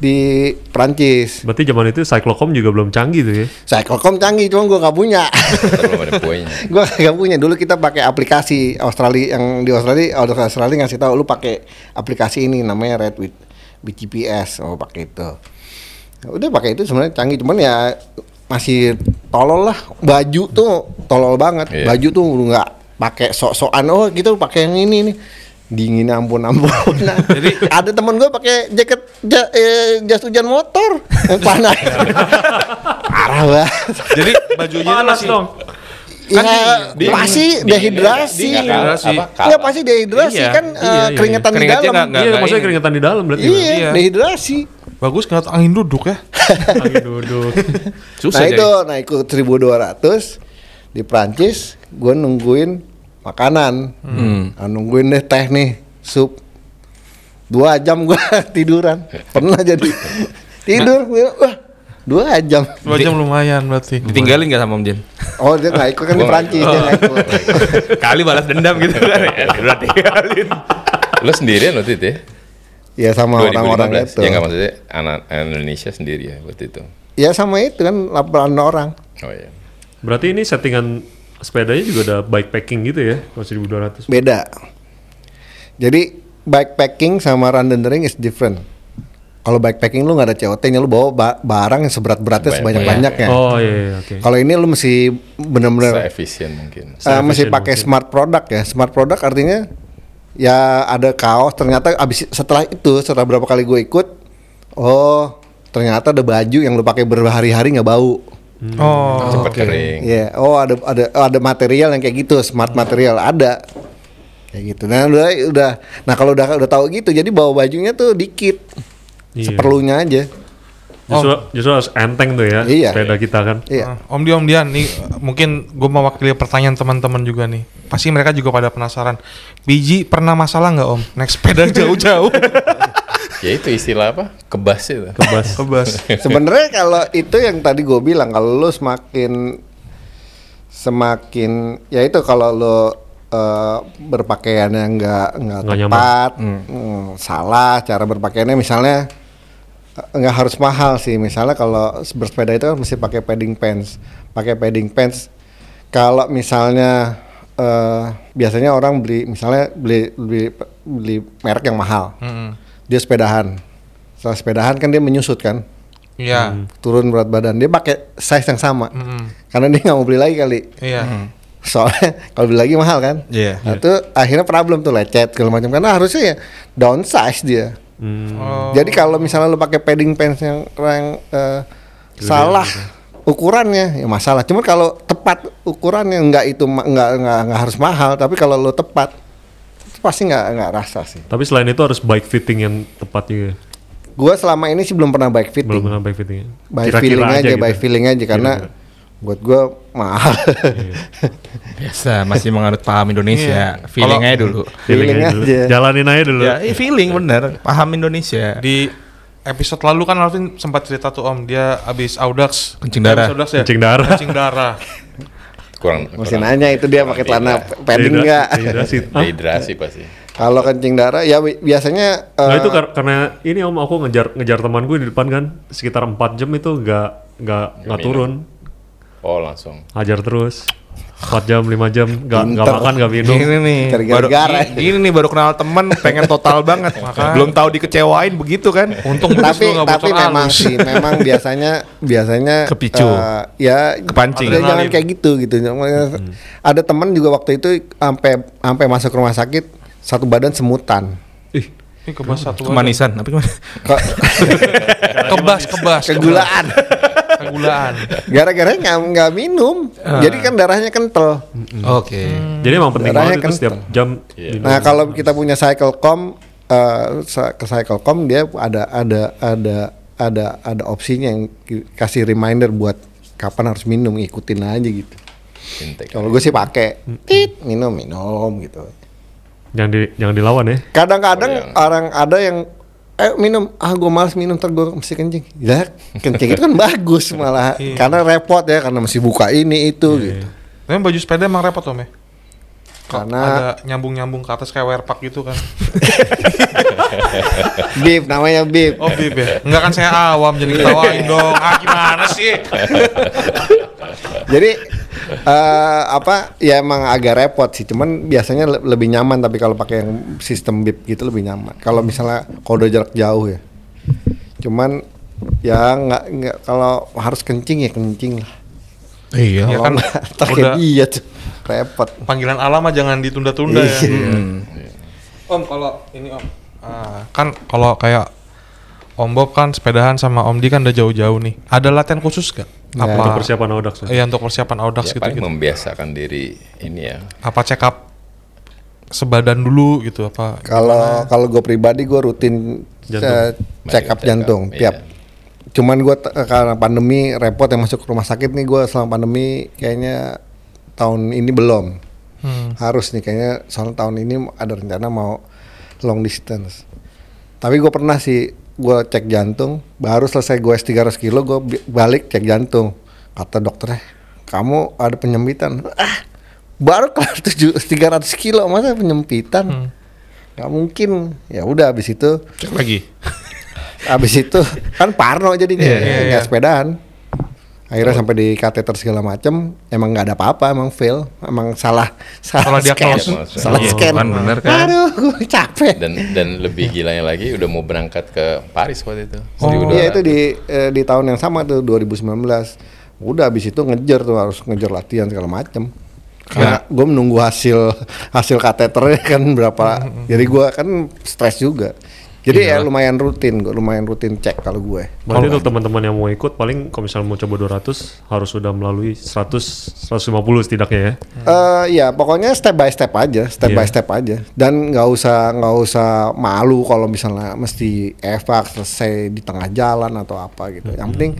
di Prancis. Berarti zaman itu Cyclocom juga belum canggih tuh ya. Cyclocom canggih, cuma gue nggak punya. Belum ada poinnya. gue nggak punya. Dulu kita pakai aplikasi Australia yang di Australia, orang Australia ngasih tahu lu pakai aplikasi ini namanya Red with, with GPS. Oh pakai itu. Udah pakai itu sebenarnya canggih, cuman ya masih tolol lah. Baju tuh tolol banget. Iya. Baju tuh lu nggak pakai sok-sokan. Oh kita pakai yang ini nih. Dingin ampun ampun. Nah, Jadi ada temen gue pakai jaket ja, eh, jas hujan motor yang panas. Parah banget. Jadi bajunya Panas masih dong. Kan Ya, di- pasti dehidrasi. Iya, dehidrasi. Enggak pasti dehidrasi Iya, kan iya, eh, iya. keringetan di Keringetnya dalam. Iya, maksudnya keringetan di dalam berarti. Iya, Iya. dehidrasi. bagus ngeliat angin duduk ya. Lagi duduk. Susah nah jadi. itu, nah ikut 1200 di Prancis, gue nungguin makanan, Hmm. Nah, nungguin deh teh nih, sup. Dua jam gue tiduran, pernah jadi tidur, gua, wah dua jam. Dua jam lumayan berarti. Ditinggalin gak sama Om Jin? Oh dia nggak ikut kan di Gua nggak Prancis dia nggak ikut. Kali balas dendam gitu kan. Ya, udah tinggalin. Lu sendirian waktu itu ya? Ya sama 2015. orang-orang itu. Ya nggak maksudnya anak Indonesia sendiri ya waktu itu. Ya sama itu kan 8 orang. Oh iya. Berarti ini settingan sepedanya juga ada bikepacking gitu ya, kalau 1200. beda. Jadi bikepacking sama randonnering is different. Kalau bikepacking lu nggak ada COT-nya, lu bawa ba- barang yang seberat-beratnya Banyak- sebanyak-banyaknya. Oh iya, iya oke. Kalau ini lu mesti bener-bener Se-efisien mungkin. eh, mesti pakai smart product ya. Smart product artinya ya ada kaos. Ternyata abis setelah itu, setelah berapa kali gue ikut, oh ternyata ada baju yang lu pakai berhari-hari nggak bau. Oh, Cepat oke. kering. Iya, oh ada ada oh, ada material yang kayak gitu, smart material ada. Kayak gitu. Nah, udah udah nah kalau udah udah tahu gitu, jadi bawa bajunya tuh dikit. Iya. Seperlunya aja. Justru, justru harus enteng tuh ya, Iya. sepeda kita kan. Iya. Ah, Om Dian, Om Dian, nih uh, mungkin gue mewakili pertanyaan teman-teman juga nih. Pasti mereka juga pada penasaran. Biji pernah masalah nggak Om? Naik sepeda jauh-jauh. Ya itu istilah apa? Kebas itu. Kebas. Kebas. Sebenarnya kalau itu yang tadi gue bilang kalau lu semakin semakin ya itu kalau lu eh, berpakaiannya nggak nggak nyaman. tepat, mm, salah cara berpakaiannya misalnya nggak harus mahal sih. Misalnya kalau bersepeda itu kan mesti pakai padding pants, pakai padding pants. Kalau misalnya eh, biasanya orang beli misalnya beli beli beli merek yang mahal, Mm-mm. dia sepedahan. Setelah sepedahan kan dia menyusut kan. Iya. turun berat badan dia pakai size yang sama Mm-mm. karena dia nggak mau beli lagi kali Iya. soalnya kalau beli lagi mahal kan Iya. nah, itu akhirnya problem tuh lecet segala macam karena harusnya ya downsize dia Hmm. Oh. jadi kalau misalnya lu pakai padding pants yang yang eh, salah ukurannya ya masalah cuman kalau tepat ukurannya nggak itu nggak nggak harus mahal tapi kalau lu tepat pasti nggak nggak rasa sih Tapi selain itu harus bike fitting yang tepat juga. gua selama ini sih belum pernah bike fitting Belum pernah bike fitting. by feeling aja, gitu. by feeling aja karena Kira-kira. Buat gua mahal. Biasa masih menganut paham Indonesia. Feeling Kalau- aja dulu. Feeling Feeling aja dulu. aja. Jalanin aja dulu. Ya, eh, feeling bener. Paham Indonesia. Di episode lalu kan Alvin sempat cerita tuh Om, dia abis Audax. Kencing darah. Abis Audax ya? Kencing darah. Kencing darah. kurang Mesti kurang- nanya itu dia pakai celana padding enggak? dehidrasi. Dehidrasi pasti Kalau kencing darah ya bi- biasanya Nah eh, itu kar- karena ini om aku ngejar ngejar teman gue di depan kan sekitar 4 jam itu nggak nggak nggak minum. turun oh langsung hajar terus 4 jam 5 jam nggak nggak Pinter. makan nggak minum Gini nih, baru, gini, gini nih baru kenal temen, pengen total banget. Belum tahu dikecewain begitu kan? Untung tapi nggak tapi memang sih memang biasanya biasanya Kepicu. eh, ya Kepancing. ya jangan kayak gitu gitu ada teman juga waktu itu sampai sampai masuk rumah sakit satu badan semutan ih Ini kebas satu. Kemanisan, apa gimana? Kok Kebas, kebas. kegulaan Kegulaan. gara-gara nggak nggak minum jadi kan darahnya kental Oke. jadi emang penting Darahnya banget kental. setiap jam minum. Nah kalau kita punya cyclecom eh, sa- ke cyclecom dia ada ada ada ada ada opsinya yang kasih reminder buat kapan harus minum ikutin aja gitu. Kalau gue sih pakai tit minum minum gitu. jangan di jangan dilawan ya Kadang-kadang Oh, yang- orang ada yang eh minum ah gue malas minum ntar gue mesti kencing. Ya kencing itu kan bagus malah karena repot ya karena mesti buka ini itu gitu. Tapi baju sepeda emang repot Om ya? Karena Ada nyambung-nyambung ke atas kayak werpak gitu kan. bib namanya bib. Oh bib ya? Enggak kan saya awam jadi ketawain dong. Ah gimana sih? Jadi eh apa ya emang agak repot sih, cuman biasanya le- lebih nyaman tapi kalau pakai yang sistem bib gitu lebih nyaman. Kalau misalnya kalau udah jarak jauh ya. Cuman ya nggak nggak kalau harus kencing ya kencing lah. Iya. Ya Kalau kan udah dia tuh repot. panggilan alam mah jangan ditunda-tunda ya. Iya. Om kalau ini Om, ah, kan kalau kayak Om Bob kan sepedahan sama Om Di kan udah jauh-jauh nih. Ada latihan khusus gak? Ya. Apa untuk persiapan Audax ya. Iya untuk persiapan Audax ya gitu paling gitu. membiasakan diri ini ya Apa check up sebadan dulu gitu apa? Kalau kalau gue pribadi gue rutin Jantung. eh, check up Check up, jantung iya. tiap. Cuman gue karena pandemi repot yang masuk rumah sakit nih gue selama pandemi kayaknya tahun ini belum. Hmm. Harus nih kayaknya soalnya tahun ini ada rencana mau long distance. Tapi gue pernah sih gue cek jantung baru selesai gue 300 kilo gue balik cek jantung. Kata dokternya kamu ada penyempitan? Ah baru kelar tujuh 300 kilo masa penyempitan? Nggak mungkin. Ya udah abis itu Cek lagi. abis itu kan parno jadinya iya, nggak iya. sepedaan akhirnya sampai di kateter segala macem emang nggak ada apa-apa emang fail emang salah salah Salah scan diagnosis. salah Iya, scan kan bener kan. aduh gue capek dan dan lebih gilanya lagi udah mau berangkat ke Paris waktu itu Oh, 1200. iya itu di eh, di tahun yang sama tuh 2019. Udah habis itu ngejar tuh harus ngejar latihan segala macem. Karena gue menunggu hasil hasil kateternya kan berapa. Jadi gue kan stres juga. Jadi ya lumayan rutin, gue lumayan rutin cek kalau gue. Berarti untuk teman-teman yang mau ikut paling kalau misalnya mau coba 200 harus sudah melalui 100 150 setidaknya ya. Eh ya pokoknya step by step aja, step Iya. by step aja. Dan nggak usah nggak usah malu kalau misalnya mesti evac selesai di tengah jalan atau apa gitu. Yang penting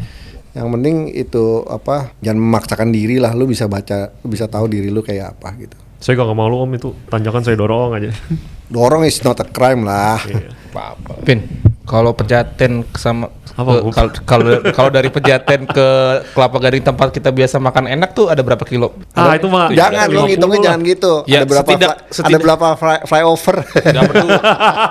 yang penting itu apa jangan memaksakan diri lah lu bisa baca lu bisa tahu diri lu kayak apa gitu Saya gak malu om itu tanjakan saya dorong aja. dorong is not a crime lah Iya. apa-apa Pin, kalau pejaten sama Bu? kalau kalau dari pejaten ke kelapa gading tempat kita biasa makan enak tuh ada berapa kilo? Ah itu mah jangan lu 50 ngitungnya lah. jangan gitu Ya, ada berapa setidak- fly- ada setidak- berapa fly, flyover Gak peduli.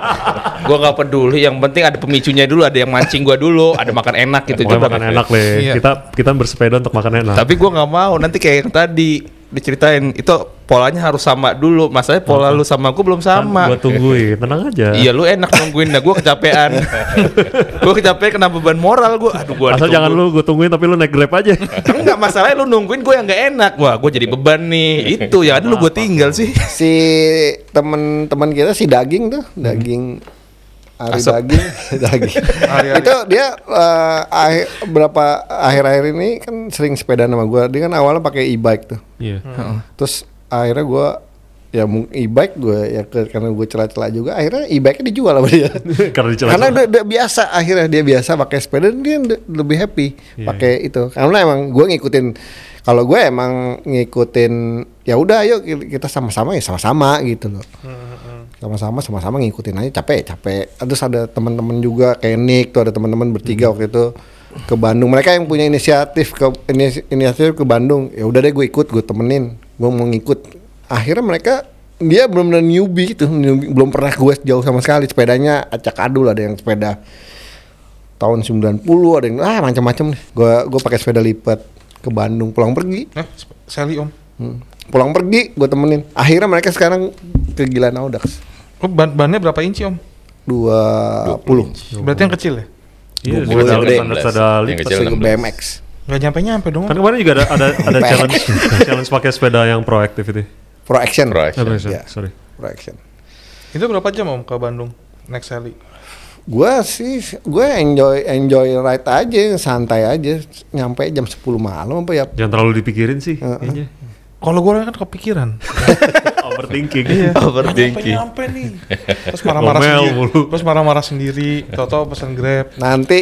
gua nggak peduli. Yang penting ada pemicunya dulu. Ada yang mancing gua dulu. Ada makan enak gitu. Makan enak le. Iya. Kita kita bersepeda untuk makan enak. Tapi gua nggak mau. Nanti kayak yang tadi diceritain itu polanya harus sama dulu. Masalahnya pola lu sama gue belum sama. Kan Gua tungguin, tenang aja. Iya lu enak nungguin, nah gue kecapean. gue kecapean kena beban moral gue. Aduh gue Asal jangan lu gue tungguin tapi lu naik grab aja. Enggak masalahnya lu nungguin gue yang gak enak. Wah gue jadi beban nih. Itu yang ada lu gue tinggal sih. si teman-teman kita si daging tuh daging Ari Asap. daging. Daging. Itu dia eh, akhir, berapa akhir-akhir ini kan sering sepeda sama gua. Dia kan awalnya pakai e-bike tuh. Iya. terus akhirnya gua ya e-bike gue ya ke- karena gue celah-celah juga akhirnya e-bike dijual sama dia. Karena dicelah karena udah, udah biasa akhirnya dia biasa pakai sepeda dia lebih happy Iya, pakai itu. Karena emang gue ngikutin kalau gue emang ngikutin ya udah ayo ki- kita sama-sama ya sama-sama gitu loh. Sama-sama sama-sama ngikutin aja capek capek. Terus ada teman-teman juga kayak Nick tuh ada teman-teman bertiga waktu itu ke Bandung. Mereka yang punya inisiatif ke ini- inisiatif ke Bandung. Ya udah deh gue ikut gue temenin gue mau ngikut. Akhirnya mereka dia belum benar newbie gitu newbie, belum pernah gue jauh sama sekali. Sepedanya acak adul ada yang sepeda tahun 90 ada yang ah macam-macam nih. Gue gue pakai sepeda lipat ke Bandung pulang pergi Eh, Sally om. Hmm. pulang pergi gue temenin akhirnya mereka sekarang kegilaan Audax Oh, ban bannya berapa inci om? 20 Berarti yang kecil ya? Iya, gede. standar sepeda Yang kecil 16. BMX Gak nyampe-nyampe dong. Kan kemarin juga ada ada, ada challenge challenge pakai sepeda yang proaktif itu. Pro Action Pro Action. Sorry, Iya. sorry. Pro Action Itu berapa jam om ke Bandung? Next Sally. Gue sih gue enjoy enjoy ride aja santai aja nyampe jam 10 malam apa ya Jangan terlalu dipikirin sih kayaknya. Kalau gue kan kepikiran. Overthinking. Overthinking. Nyampe nih. Terus marah-marah sendiri. mulu. Terus marah-marah sendiri. Toto pesan Grab. nanti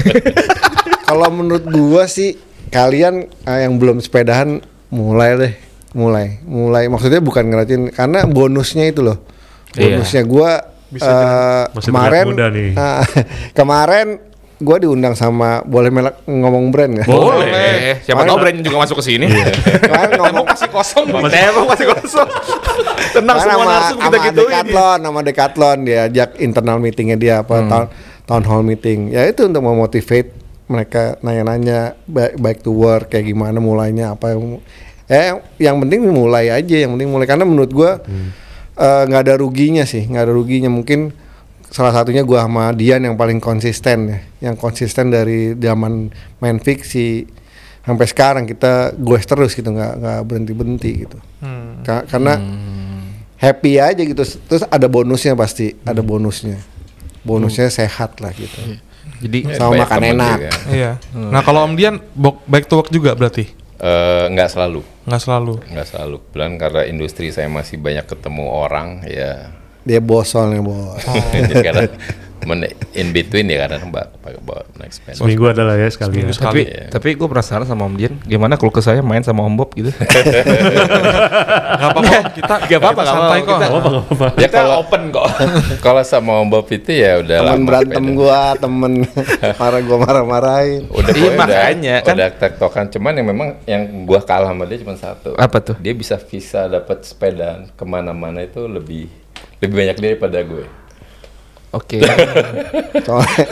kalau menurut gua sih kalian eh, yang belum sepedahan mulai deh mulai mulai maksudnya bukan ngeratin karena bonusnya itu loh Iya. bonusnya gua Bisa eh, Masih kemarin muda nih. eh, kemarin gua diundang sama boleh melak ngomong brand nggak Boleh. Siapa tahu brand juga masuk ke sini. Kemarin ngomong masih kosong. Tembok masih kosong. Tenang Kan semua sama, narsum kita sama gituin. Decathlon, sama Decathlon diajak internal meetingnya dia apa town, town hall meeting. Ya itu untuk memotivate mereka nanya-nanya baik, baik to work kayak gimana mulainya apa yang ya yang, yang penting mulai aja yang penting mulai karena menurut gua eh, nggak ada ruginya sih nggak ada ruginya mungkin salah satunya gua sama Dian yang paling konsisten ya yang konsisten dari zaman main fiksi sampai sekarang kita gue terus gitu nggak nggak berhenti berhenti gitu Hmm. Ka- karena happy aja gitu terus ada bonusnya pasti ada bonusnya bonusnya sehat lah gitu Jadi Sama makan enak. juga. Iya. Nah kalau Om Dian back to work juga berarti? Eh, nggak selalu, Nggak selalu. nggak selalu. Kebetulan karena industri saya masih banyak ketemu orang, ya. dia bos soalnya bos Jadi kadang men- in between ya kadang mbak pakai bawa naik sepeda. Seminggu adalah ya sekali. Seminggu Ya. sekali. tapi Iya. tapi gue penasaran sama Om Dian, gimana kalau ke saya main sama Om Bob gitu? Gak apa-apa. Kita Nggak apa-apa, kita apa-apa. kok. Kita- Gak apa gak apa. Ya kalau open kok. kalau sama Om Bob itu ya udah temen lama berantem gua temen marah gua marah-marahin Udah Iya, pokoknya udah, makanya, kan. udah tektokan cuman yang memang yang gua kalah sama dia cuma satu. Apa tuh? Dia bisa visa dapat sepeda ke mana-mana itu lebih lebih banyak daripada gue. Oke. soalnya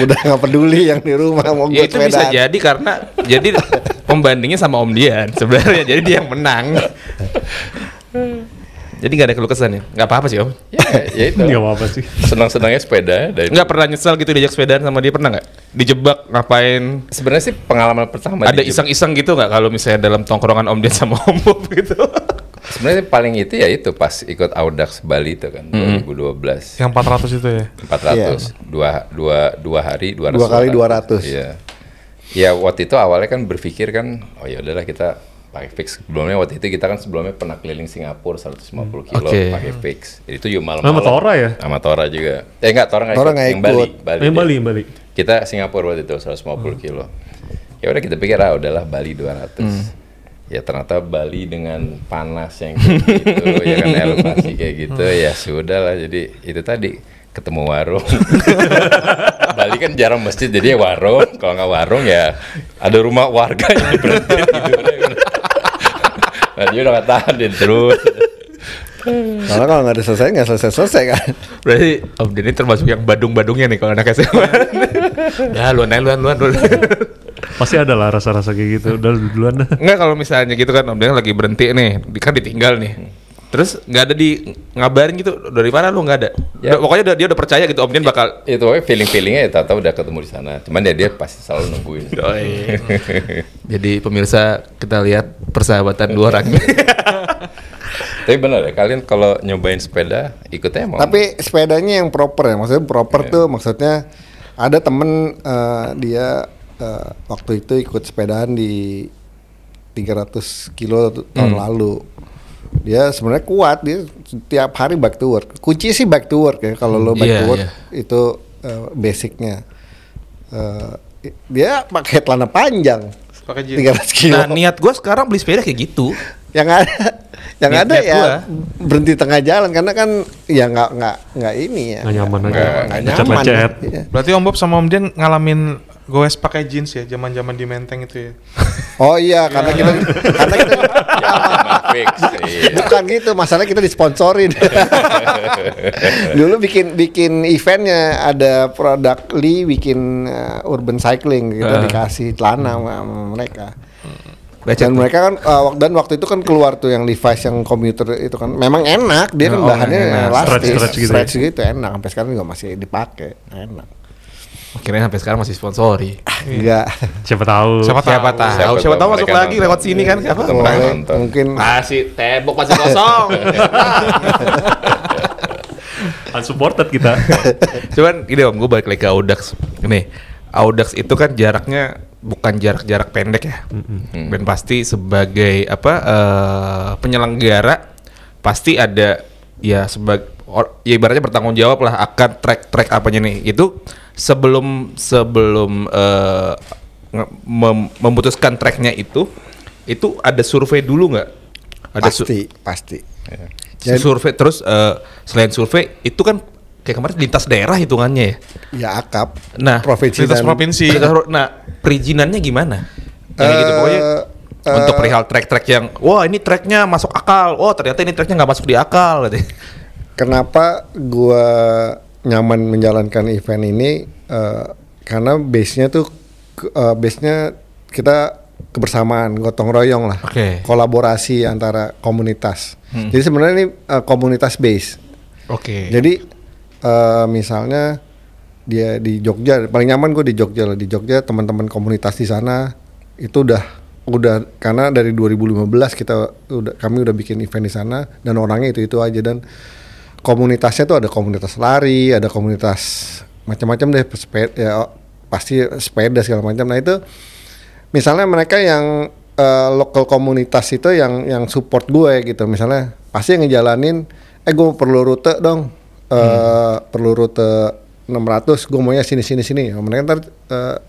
udah nggak peduli yang di rumah mau ya itu bisa jadi karena jadi pembandingnya sama Om Dian sebenarnya jadi dia yang menang. jadi nggak ada keluh kesah ya? Nggak apa-apa sih Om. Ya, ya itu. Gak apa-apa sih. Senang-senangnya sepeda dan Nggak pernah nyesel gitu diajak sepedaan sama dia pernah nggak? Dijebak ngapain? sebenarnya sih pengalaman pertama ada iseng-iseng gitu nggak kalau misalnya dalam tongkrongan Om Dian sama Om Bob gitu? Sebenarnya paling itu ya itu pas ikut Audax Bali itu kan Hmm. 2012. Yang 400 itu ya. 400 dua, dua, dua hari 200 Dua kali orang. 200. Iya. Ya waktu itu awalnya kan berpikir kan oh ya udahlah kita pakai fix. Sebelumnya waktu itu kita kan sebelumnya pernah keliling Singapura 150 kilo Oke. pakai fix. Itu juga Sama malam-malam. Tora ya? Sama Tora juga. Eh enggak, Tora enggak Tora ikut. nggak Yang Bali, ikut. Bali. Yang. Bali, yang Bali. Kita Singapura waktu itu 150 kilo. Ya udah kita pikir ah udahlah Bali 200. Ya ternyata Bali dengan panas yang gitu, ya kan elevasi kayak gitu, ya sudah lah. Jadi itu tadi ketemu warung. Bali kan jarang masjid, jadi ya warung. Kalau nggak warung ya ada rumah warga yang berhenti tidurnya. Nah dia udah nggak tahan dia terus. Karena kalau nggak ada selesai nggak selesai selesai kan Berarti Om Dian ini termasuk yang badung-badungnya nih kalau anak SMA. Dah luan aja luan luan luan. Pasti ada lah rasa-rasa kayak gitu. Udah lu duluan dah. Enggak kalau misalnya gitu kan Om Deng lagi berhenti nih, di- kan ditinggal nih. Terus nggak ada di ngabarin gitu dari mana lu nggak ada. Ya. Udah- pokoknya udah, dia udah percaya gitu Om Deng bakal itu pokoknya feeling feelingnya ya tahu udah ketemu di sana cuman ya dia pasti selalu nungguin Jadi pemirsa kita lihat persahabatan dua orang. tapi benar ya kalian kalau nyobain sepeda ikutnya mau Tapi sepedanya yang proper ya, maksudnya proper Iya. tuh maksudnya ada temen eh, dia eh, waktu itu ikut sepedaan di 300 kilo tahun Hmm. lalu. Dia sebenarnya kuat, dia tiap hari back to work. Kunci sih back to work ya, kalau lo back Iya, to work iya. itu eh, basicnya. I- dia pakai celana panjang. Pakai jeans. 300 kilo. nah niat gue sekarang beli sepeda kayak gitu. yang ada yang Niat- ada niat ya gua. berhenti tengah jalan karena kan ya nggak nggak nggak ini ya Nggak nyaman aja. Nggak- nyaman Iya. Berarti Om Bob sama Om Dian ngalamin goes pakai jeans ya, zaman-zaman di Menteng itu ya. oh iya karena kita karena kita ya iya. bukan gitu masalah kita disponsorin dulu bikin bikin eventnya ada produk Lee bikin uh, urban cycling kita Ah. dikasih celana sama, sama mereka Lecet dan tuh. mereka kan uh, dan waktu itu kan keluar tuh yang Levi's yang komuter itu kan memang enak dia kan Oh, bahannya enak. elastis Stretch-stretch gitu ya? stretch gitu enak sampai sekarang juga masih dipakai enak Akhirnya sampai sekarang masih sponsori. enggak Siapa tahu. Siapa tahu. Siapa tahu, Siapa siapa, tahu masuk lagi nonton. lewat sini kan siapa? Tahu. nonton. mungkin Masih tembok masih kosong. Unsupported kita. Cuman gini om, gue balik lagi ke Audax. Ini Audax itu kan jaraknya bukan jarak-jarak pendek ya. Dan pasti sebagai apa eh, penyelenggara pasti ada ya sebagai ya ibaratnya bertanggung jawab lah akan track-track apanya nih. Itu sebelum sebelum nge- mem- memutuskan tracknya itu itu ada survei dulu nggak? Ada su- pasti pasti Iya. Jadi- survei terus eh, selain survei itu kan kayak kemarin lintas daerah hitungannya ya. ya akap Nah, provinsi Lintas dan provinsi. Nah, perizinannya gimana? Yang gitu pokoknya Eh, untuk eh, perihal track-track yang wah ini tracknya masuk akal, oh ternyata ini tracknya nggak masuk di akal gitu. kenapa gua nyaman menjalankan event ini eh, karena base-nya tuh eh, base-nya kita kebersamaan gotong royong lah Oke. kolaborasi antara komunitas jadi sebenarnya ini eh, komunitas base Oke. Jadi eh, misalnya dia di Jogja, paling nyaman gue di Jogja lah. Di Jogja teman-teman komunitas di sana itu udah udah karena dari 2015 kita udah kami udah bikin event di sana dan orangnya itu itu aja dan komunitasnya tuh ada komunitas lari, ada komunitas macam-macam deh sepeda ya pasti sepeda segala macam. Nah itu misalnya mereka yang eh, lokal komunitas itu yang yang support gue gitu misalnya pasti yang ngejalanin eh gue perlu rute dong eh perlu rute 600 gue maunya sini sini sini. Mereka ntar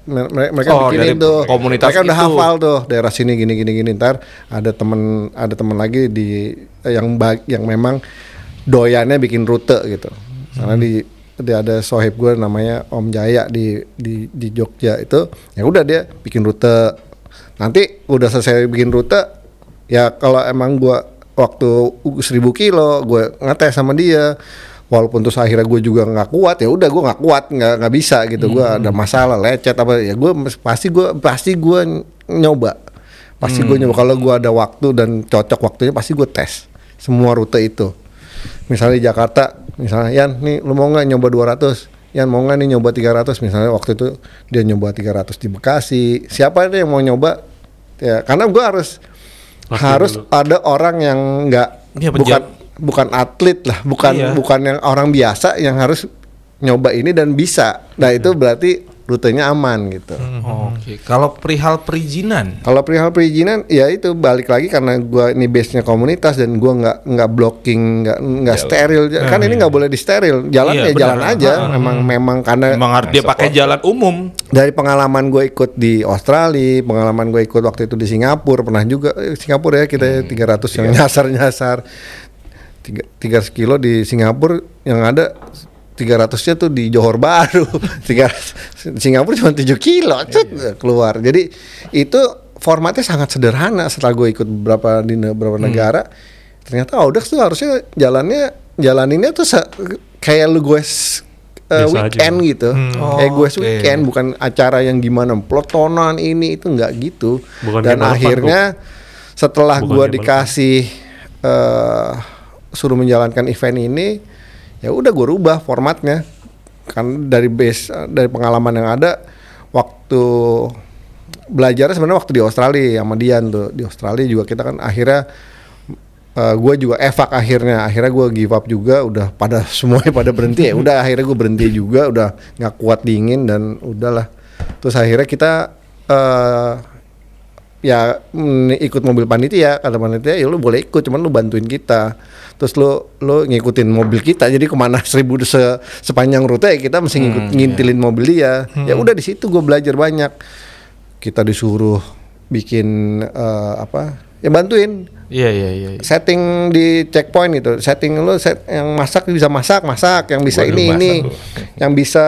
mere- mereka Oh, bikinin tuh. komunitas mereka udah itu. hafal tuh daerah sini gini gini gini. Ntar ada temen ada temen lagi di eh, yang bag, yang memang doyannya bikin rute gitu. Karena di di ada sohib gue namanya Om Jaya di di di Jogja itu ya udah dia bikin rute. Nanti udah selesai bikin rute ya kalau emang gue waktu seribu kilo gue ngetes sama dia walaupun terus akhirnya gue juga nggak kuat ya udah gue nggak kuat nggak nggak bisa gitu. Gue ada masalah lecet apa ya gue pasti gue pasti gue nyoba. Pasti gue nyoba. Kalau gue ada waktu dan cocok waktunya pasti gue tes semua rute itu. Misalnya Jakarta misalnya Yan nih lu mau nggak nyoba 200 Yan mau nggak nih nyoba 300 misalnya waktu itu dia nyoba 300 di Bekasi. Siapa ada yang mau nyoba? Ya karena gue harus Pasti harus dulu. ada orang yang nggak Iya, bukan bukan atlet lah bukan Iya. bukan yang orang biasa yang harus nyoba ini dan bisa nah itu berarti rutenya aman gitu Oke. Kalau perihal perizinan, kalau perihal perizinan ya itu balik lagi karena gua ini base nya komunitas dan gua nggak nggak blocking nggak nggak Jalan. steril kan ini nggak boleh di steril jalan Iya, ya benar. jalan aja Ah. memang memang karena emang harus dia pakai support. jalan umum. dari pengalaman gue ikut di Australia pengalaman gue ikut waktu itu di Singapura pernah juga eh, Singapura ya kita 300 yang nyasar nyasar tiga tiga kilo di Singapura yang ada 300-nya tuh di Johor Baru. Tiga Singapura cuma 7 kilo cut, keluar. Jadi itu formatnya sangat sederhana setelah gue ikut beberapa di beberapa negara. Ternyata Audax tuh harusnya jalannya jalaninnya tuh kayak lu gue uh, weekend aja. gitu. Oh, Kayak gue oke. weekend bukan acara yang gimana pelotonan ini itu nggak gitu. Bukan Dan akhirnya setelah gue dikasih eh suruh menjalankan event ini, ya udah gue rubah formatnya. Kan dari base eh, dari pengalaman yang ada waktu belajar sebenarnya waktu di Australia sama Dian tuh. Di Australia juga kita kan akhirnya gue juga evak akhirnya. Akhirnya gue give up juga udah pada semuanya pada berhenti. Ya udah akhirnya gue berhenti juga udah nggak kuat dingin dan udahlah. Terus akhirnya kita eh ya mm, ikut mobil panitia kata panitia ya lu boleh ikut cuman lu bantuin kita terus lu lu ngikutin mobil kita jadi ke mana seribu se, sepanjang rute ya kita mesti ngikut ngintilin mobil dia ya udah di situ gue belajar banyak kita disuruh bikin eh, apa ya bantuin Iya iya iya. iya. setting di checkpoint gitu setting lu set yang masak bisa masak masak yang bisa Waduh, ini masak ini tuh. yang bisa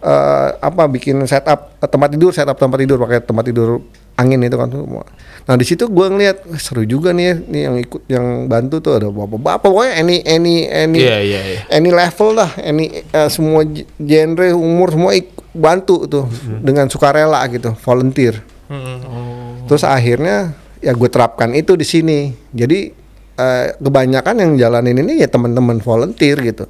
eh, apa bikin setup eh, tempat tidur setup tempat tidur pakai tempat tidur angin itu kan nah di situ gua ngeliat "Wah, seru juga nih ya, nih yang ikut yang bantu tuh ada bapak-bapak pokoknya any any any Iya iya iya. any level lah, any eh, semua genre umur semua ik- bantu tuh dengan sukarela gitu, volunteer. Terus akhirnya ya gue terapkan itu di sini. Jadi eh, kebanyakan yang jalanin ini ya teman-teman volunteer gitu.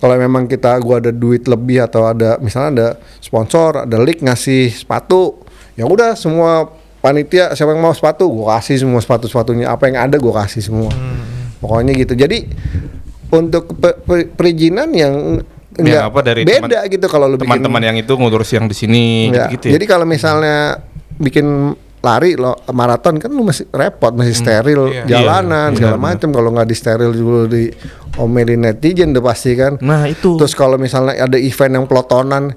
Kalau memang kita gua ada duit lebih atau ada misalnya ada sponsor, ada league ngasih sepatu, ya udah semua panitia siapa yang mau sepatu, gua kasih semua sepatu-sepatunya. Apa yang ada gua kasih semua. Pokoknya gitu. Jadi untuk pe- pe- perizinan yang enggak apa dari beda gitu kalau lu bikin Teman-teman yang itu ngurus yang di sini Enggak. gitu-gitu ya. Jadi kalau misalnya bikin lari lo maraton kan lu masih repot, masih steril Iya. jalanan Iya, segala benar, macam kalau nggak di steril dulu di omelin netizen udah pasti kan. Nah, itu. Terus kalau misalnya ada event yang pelotonan,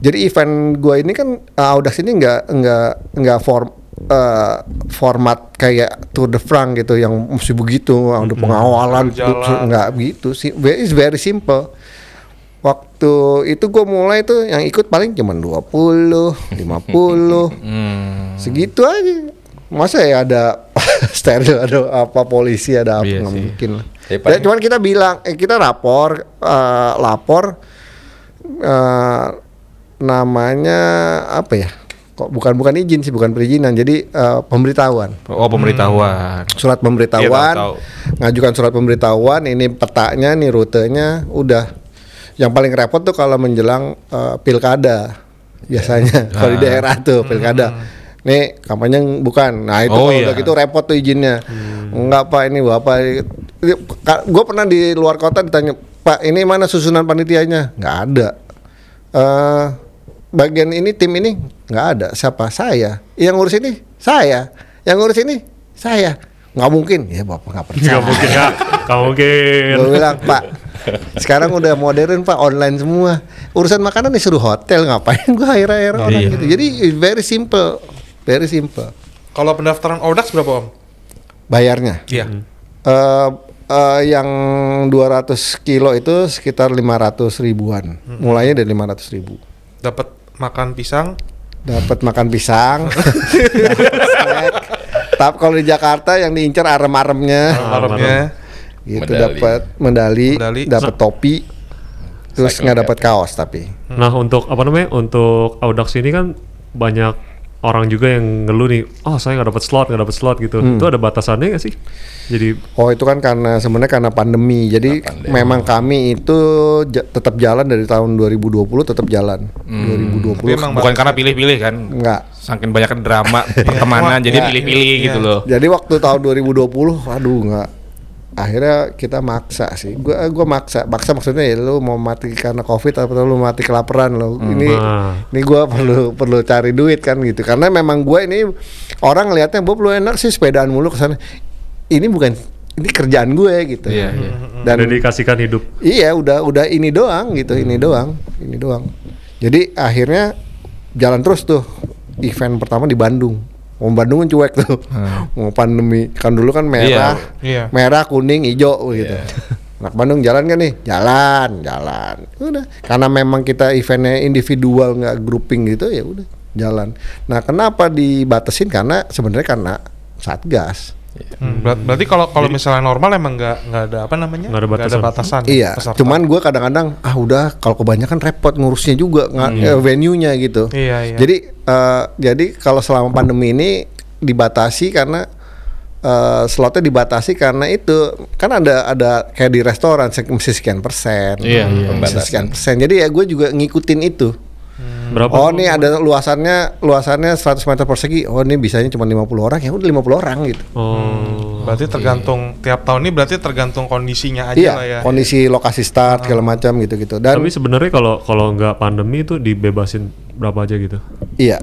jadi event gua ini kan uh, Audax ini nggak nggak nggak form uh, format kayak Tour de France gitu yang mesti begitu ada pengawalan nggak begitu sih. Very- it's very simple. Waktu itu gue mulai tuh yang ikut paling cuma 20 50 Hmm. segitu aja. Masa ya ada steril ada apa polisi ada apa Iya nggak mungkin lah. Ya, Ya, paling- cuman kita bilang eh, kita rapor eh, lapor eh, namanya apa ya kok bukan bukan izin sih bukan perizinan. Jadi eh, pemberitahuan. Oh, pemberitahuan. surat pemberitahuan. Iya, tahu, ngajukan surat pemberitahuan ini petanya nih rutenya udah. Yang paling repot tuh kalau menjelang eh, pilkada biasanya. Kalau di Ah. daerah tuh pilkada. Nih kampanye bukan. Nah itu Oh, kalau iya. udah gitu repot tuh izinnya. Enggak pak ini bapak gue pernah di luar kota ditanya pak ini mana susunan panitianya? Nggak ada. Eh bagian ini tim ini nggak ada. Siapa? Saya. Yang ngurus ini? Saya. Yang ngurus ini? Saya. Nggak mungkin. Ya bapak nggak percaya. Gak mungkin kak, gak mungkin. gue bilang pak sekarang udah modern pak online semua. Urusan makanan disuruh hotel ngapain gue hire hire orang Iya. gitu? Jadi very simple. Very simple. Kalau pendaftaran Audax berapa om? bayarnya? Iya. Eh, eh, yang 200 kilo itu sekitar 500 ribuan. Mulainya dari 500 ribu. Dapat makan pisang. dapat makan pisang tapi kalau di Jakarta yang diincar arem-aremnya Arabnya. gitu dapat medali, Medali. dapat topi terus nggak dapat kaos tapi Nah untuk apa namanya? Untuk Audax ini kan banyak orang juga yang ngeluh nih, oh saya nggak dapat slot, nggak dapat slot gitu. Hmm. Itu ada batasannya nggak sih? Jadi Oh itu kan karena sebenarnya karena pandemi. Jadi pandemi. memang kami itu tetap jalan dari tahun 2020 tetap jalan. 2020 Tapi emang Bukan karena pilih-pilih kan. enggak. Saking banyak drama pertemanan jadi Iya. pilih-pilih Iya. gitu loh. Jadi waktu tahun 2020 aduh enggak. Akhirnya kita maksa sih. Gua gua maksa. Maksa maksudnya ya lu mau mati karena Covid atau lu mati kelaparan lo. Ini Nah. ini gua perlu perlu cari duit kan gitu. Karena memang gua ini orang lihatnya Bob lu enak sih sepedaan mulu ke sana. Ini bukan ini kerjaan gue gitu. Iya, iya. Dan udah dikasihkan hidup. Iya udah udah ini doang gitu ini doang ini doang. Jadi akhirnya jalan terus tuh event pertama di Bandung. Mau Bandung kan cuek tuh. Mau pandemi kan dulu kan merah, Iya. merah kuning hijau gitu. Anak Bandung jalan kan nih? Jalan, jalan. Udah. Karena memang kita eventnya individual nggak grouping gitu ya udah jalan. Nah kenapa dibatasin? Karena sebenarnya karena satgas. Hmm, berarti kalau kalau misalnya normal emang nggak nggak ada apa namanya? Nggak ada batasan. Ah, Iya, peserta. cuman gue kadang-kadang ah udah kalau kebanyakan repot ngurusnya juga nggak eh, venue-nya gitu. Iya, iya. Jadi eh, jadi kalau selama pandemi ini dibatasi karena eh, slotnya dibatasi karena itu kan ada ada kayak di restoran mesti sekian persen, Iya, iya. mesti sekian persen. Jadi ya gue juga ngikutin itu. Berapa? Oh nih ada luasannya luasannya 100 meter persegi. Oh ini bisanya cuma 50 orang ya udah 50 orang gitu. Oh. berarti tergantung tiap tahun ini berarti tergantung kondisinya aja Iya, lah ya. kondisi lokasi start segala macam gitu-gitu. Dan Tapi sebenarnya kalau kalau nggak pandemi itu dibebasin berapa aja gitu? iya,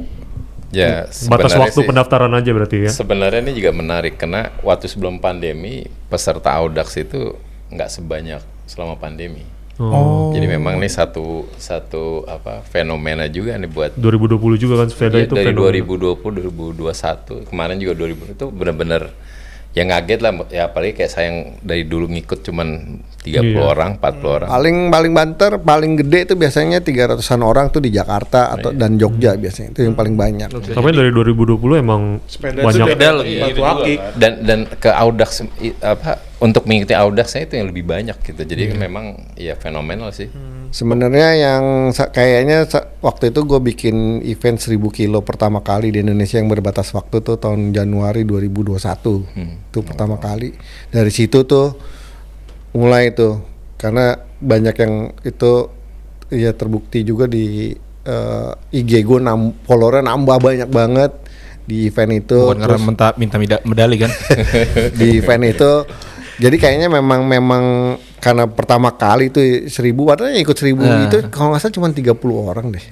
Ya, Batas sebenarnya waktu sih- pendaftaran aja berarti ya. Sebenarnya ini juga menarik karena waktu sebelum pandemi peserta Audax itu nggak sebanyak selama pandemi. Oh. Jadi memang nih satu satu apa fenomena juga nih buat 2020 juga kan sepeda ya, itu dari fenomena. 2020 2021 kemarin juga 2000 itu benar-benar ya ngaget lah ya apalagi kayak saya yang dari dulu ngikut cuman 30 Iya. orang 40 orang paling paling banter paling gede itu biasanya 300-an orang tuh di Jakarta atau Iya. dan Jogja biasanya itu yang paling banyak. Tapi dari 2020 emang Sepeda banyak itu Sepeda gitu akik. dan dan ke Audax apa untuk mengikuti Audaxnya itu yang lebih banyak gitu jadi memang ya fenomenal sih Sebenarnya yang kayaknya waktu itu gue bikin event 1000 kilo pertama kali di Indonesia yang berbatas waktu tuh tahun Januari 2021. Itu pertama kali. Dari situ tuh mulai tuh karena banyak yang itu ya terbukti juga di eh, IG gue nam followernya nambah banyak banget di event itu. Bukan karena Terus- minta minta mida- medali kan. di event itu jadi kayaknya memang memang karena pertama kali itu seribu padahal yang ikut seribu Nah. itu kalau nggak salah cuma 30 orang deh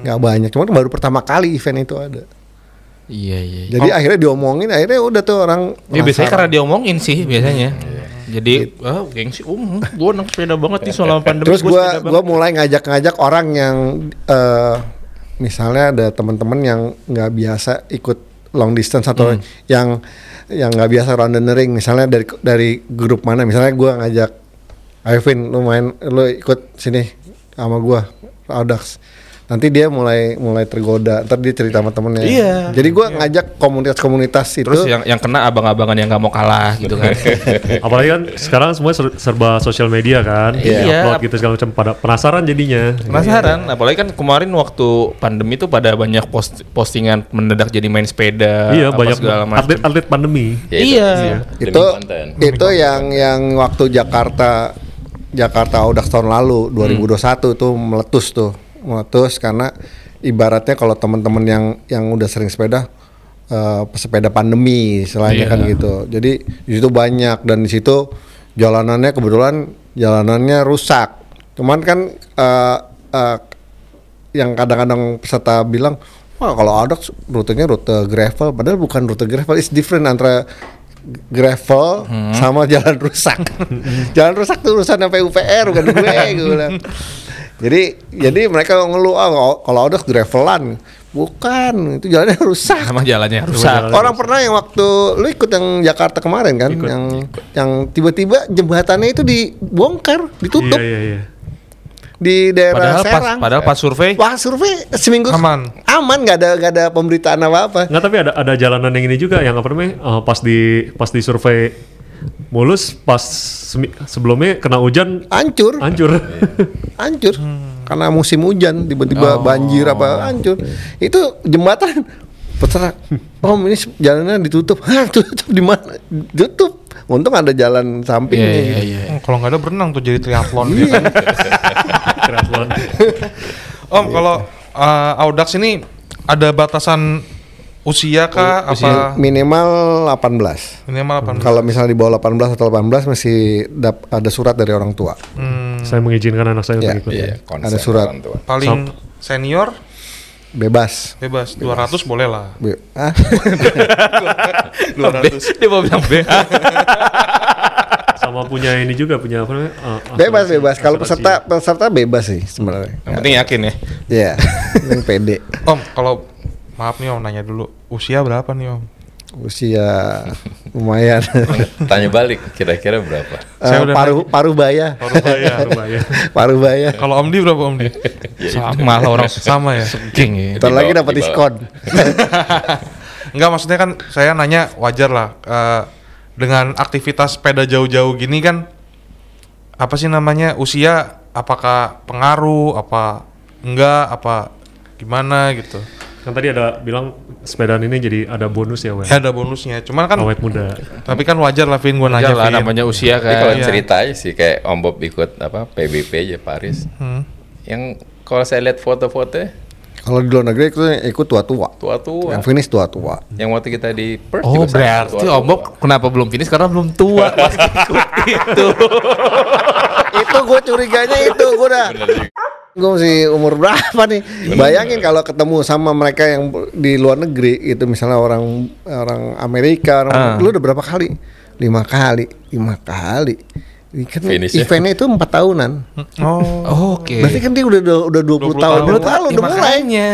nggak banyak cuma baru pertama kali event itu ada iya iya. iya. jadi akhirnya diomongin akhirnya udah tuh orang Ya, biasanya karena diomongin sih biasanya. Jadi, ah gengsi, um, gua anak sepeda banget nih selama pandemi. terus gua gua sepeda gua banget. mulai ngajak-ngajak orang yang eh, misalnya ada teman-teman yang nggak biasa ikut long distance atau Hmm. yang yang nggak biasa round the ring. Misalnya dari dari grup mana? Misalnya gua ngajak Alvin lu main lu ikut sini sama gua Audax nanti dia mulai mulai tergoda ntar dia cerita sama temennya Iya. jadi gua ngajak komunitas-komunitas itu Terus yang yang kena abang-abangan yang nggak mau kalah gitu kan. apalagi kan sekarang semua ser- serba sosial media kan. Iya. Upload gitu segala macam pada penasaran jadinya. Penasaran, apalagi kan kemarin waktu pandemi tuh pada banyak post- postingan mendadak jadi main sepeda, Iya, apa banyak segala macam. atlet-atlet pandemi. Ya, Iya. demi itu konten. itu yang yang waktu Jakarta Jakarta Audax tahun lalu 2021 tuh meletus tuh meletus karena ibaratnya kalau teman-teman yang yang udah sering sepeda eh, pesepeda pandemi istilahnya Iya. kan gitu. Jadi di situ banyak dan di situ jalanannya kebetulan jalanannya rusak. Cuman kan eh, eh, yang kadang-kadang peserta bilang wah kalau Audax rutenya rute gravel padahal bukan rute gravel it's different antara gravel sama jalan rusak. Jalan rusak tuh urusan sampai UPR bukan gue gue bilang jadi jadi mereka ngeluh ah kalau- kalau Audax gravelan bukan itu jalannya rusak Sama jalannya rusak. jalan- Orang pernah yang waktu lu ikut yang Jakarta kemarin kan, yang yang tiba-tiba jembatannya itu dibongkar, ditutup Iya iya iya. di daerah Padahal pas, Serang. padahal pas survei Wah survei seminggu Aman. aman nggak ada nggak ada pemberitaan apa apa. Nggak tapi ada ada jalanan yang ini juga yang apa namanya eh, pas di pas di survei mulus pas sebelumnya kena hujan Hancur, hancur. hancur. Karena musim hujan tiba-tiba banjir apa hancur. Itu jembatan peserta. Om ini jalannya ditutup. Hah, tutup di mana? Tutup. Untung ada jalan sampingnya. Iya, iya. Hmm, kalau nggak ada berenang tuh jadi triathlon gitu. Triathlon. Om, kalau uh, Audax ini ada batasan usia kah apa Minimal 18. minimal 18? Kalau misalnya di bawah 18 atau 18 masih dap- ada surat dari orang tua. Hmm, Saya mengizinkan anak saya Iya, untuk ikut. Iya, konsen Ada surat. orang tua. paling senior Bebas. bebas 200 boleh lah. Be- ah, 200. Dia mau bilang B. Sama punya ini juga punya apa namanya? eh, bebas asuransi- bebas. Kalau peserta peserta bebas sih sebenarnya. Yang penting yakin ya. Iya, yang pede. Om, kalau maaf nih Om nanya dulu, usia berapa nih Om? Usia lumayan. Tanya balik, kira-kira berapa? Saya Eh, udah paruh paruh baya. Parubaya. Berbahaya. Paruh baya. Kalau Om Di berapa Om Di? Sama lah orang Sama ya. segeng ya. Ntar lagi dapat diskon. Enggak maksudnya kan saya nanya wajar lah eh, dengan aktivitas sepeda jauh-jauh gini kan apa sih namanya usia apakah pengaruh apa enggak apa gimana gitu. Kan tadi ada bilang sepedaan ini jadi ada bonus ya, Wen. Ya ada bonusnya. Cuman kan Awet muda. tapi kan wajar lah Vin gua nanya Wajar lah Vin. namanya usia Tapi kalau kan. Iya. cerita aja sih kayak Om Bob ikut apa PBP aja Paris. Hmm. Yang kalau saya lihat foto-foto Kalau di luar negeri itu ikut tua-tua. tua-tua. Yang finish tua-tua. Yang waktu kita di Perth Oh juga berarti. Om Bob kenapa belum finish karena belum tua pas ikut itu. Itu gue curiganya itu gue udah gue masih umur berapa nih bayangin kalau ketemu sama mereka yang di luar negeri itu misalnya orang orang Amerika orang, Ah. lu udah berapa kali lima kali lima kali Ini kan Finish ya? eventnya itu empat tahunan Oh. Oke. berarti kan dia udah udah, 20, 20 tahun tahun. Menurut lu Ya, udah mulai makanya.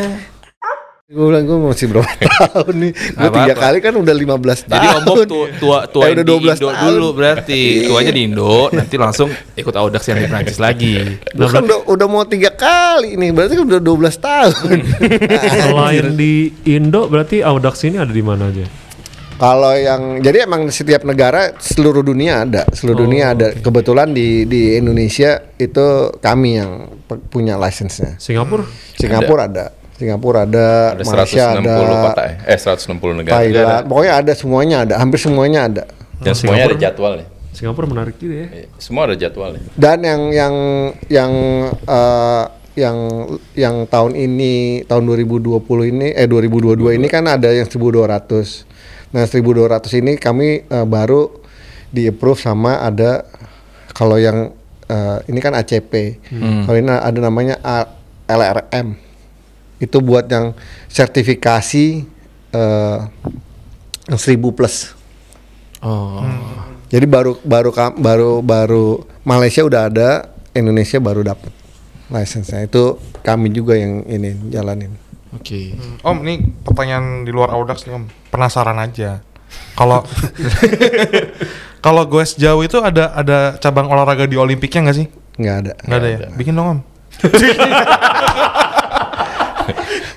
Gue bilang gue masih berapa tahun nih gue tiga kali kan udah 15 tahun Jadi Om Bob tua tua, tua Eh, udah di 12 Indo tahun. dulu berarti. Tuanya di Indo, nanti langsung ikut Audax yang di Prancis lagi. Kan udah, udah mau tiga kali nih berarti kan udah 12 tahun Selain di Indo berarti Audax ini ada di mana aja? Kalau yang jadi emang setiap negara seluruh dunia ada, seluruh Oh, dunia ada. Kebetulan di di Indonesia itu kami yang punya license-nya. Singapura? Singapura ada, Singapura ada, Ada Malaysia 160 ada, kota ya. Eh 160 negara. Thailand, pokoknya ada semuanya ada, hampir semuanya ada. Dan semuanya ada jadwalnya. Singapura menarik juga ya. Iya, Semua ada jadwalnya. Dan yang yang yang eh, yang yang tahun ini tahun 2020 ini eh 2022 ini kan ada yang 1200. Nah, 1200 ini kami eh, baru di approve sama ada kalau yang eh, ini kan ACP. Kalau ini ada namanya A- LRM. Itu buat yang sertifikasi eh yang 1000 plus. Oh. Jadi baru baru baru baru Malaysia udah ada, Indonesia baru dapat license-nya. Itu kami juga yang ini jalanin. Oke. Om, ini pertanyaan di luar Audax nih Om. Penasaran aja. Kalau kalau goes jauh itu ada ada cabang olahraga di Olimpiknya nggak sih? Nggak ada. Nggak ada ya. Bikin dong Om.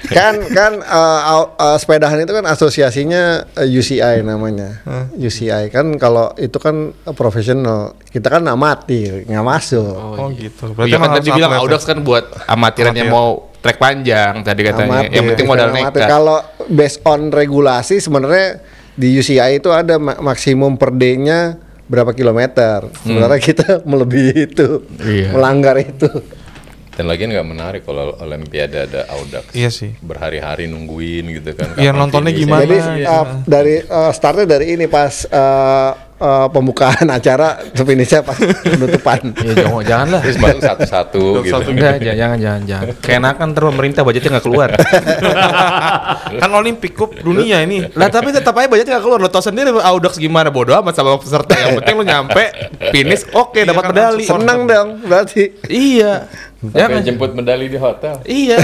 kan kan uh, uh, sepedahan itu kan asosiasinya uh, UCI namanya. UCI kan kalau itu kan uh, profesional. Kita kan amatir, nggak masuk. Oh, gitu. Berarti emang kan tadi bilang ya? Audax kan buat amatiran yang Amatir. mau trek panjang tadi katanya. Amatir, yang penting modal amatir. nekat. Kalau based on regulasi sebenarnya di UCI itu ada ma- maksimum per day-nya berapa kilometer. Sebenarnya kita melebihi itu, Iya. melanggar itu. Dan lagi nggak menarik kalau Olimpiade ada Audax. Iya sih. Berhari-hari nungguin gitu kan. Iya, nontonnya finish. gimana? Jadi Iya. uh, dari uh, startnya dari ini pas uh, uh, pembukaan acara, finishnya pas penutupan. Ya jangan jangan lah. Terus masuk satu-satu gitu. Enggak, jangan, jangan, jangan, jangan. Keenakan terus pemerintah budgetnya nggak keluar. kan Olimpik Cup dunia ini. lah tapi tetap aja budgetnya nggak keluar. Lo tau sendiri Audax gimana bodo amat sama peserta. Yang penting lo nyampe, finish, oke dapat kan, medali. Seneng dong, berarti. Iya. Sampai Jangan. jemput medali di hotel. Iya.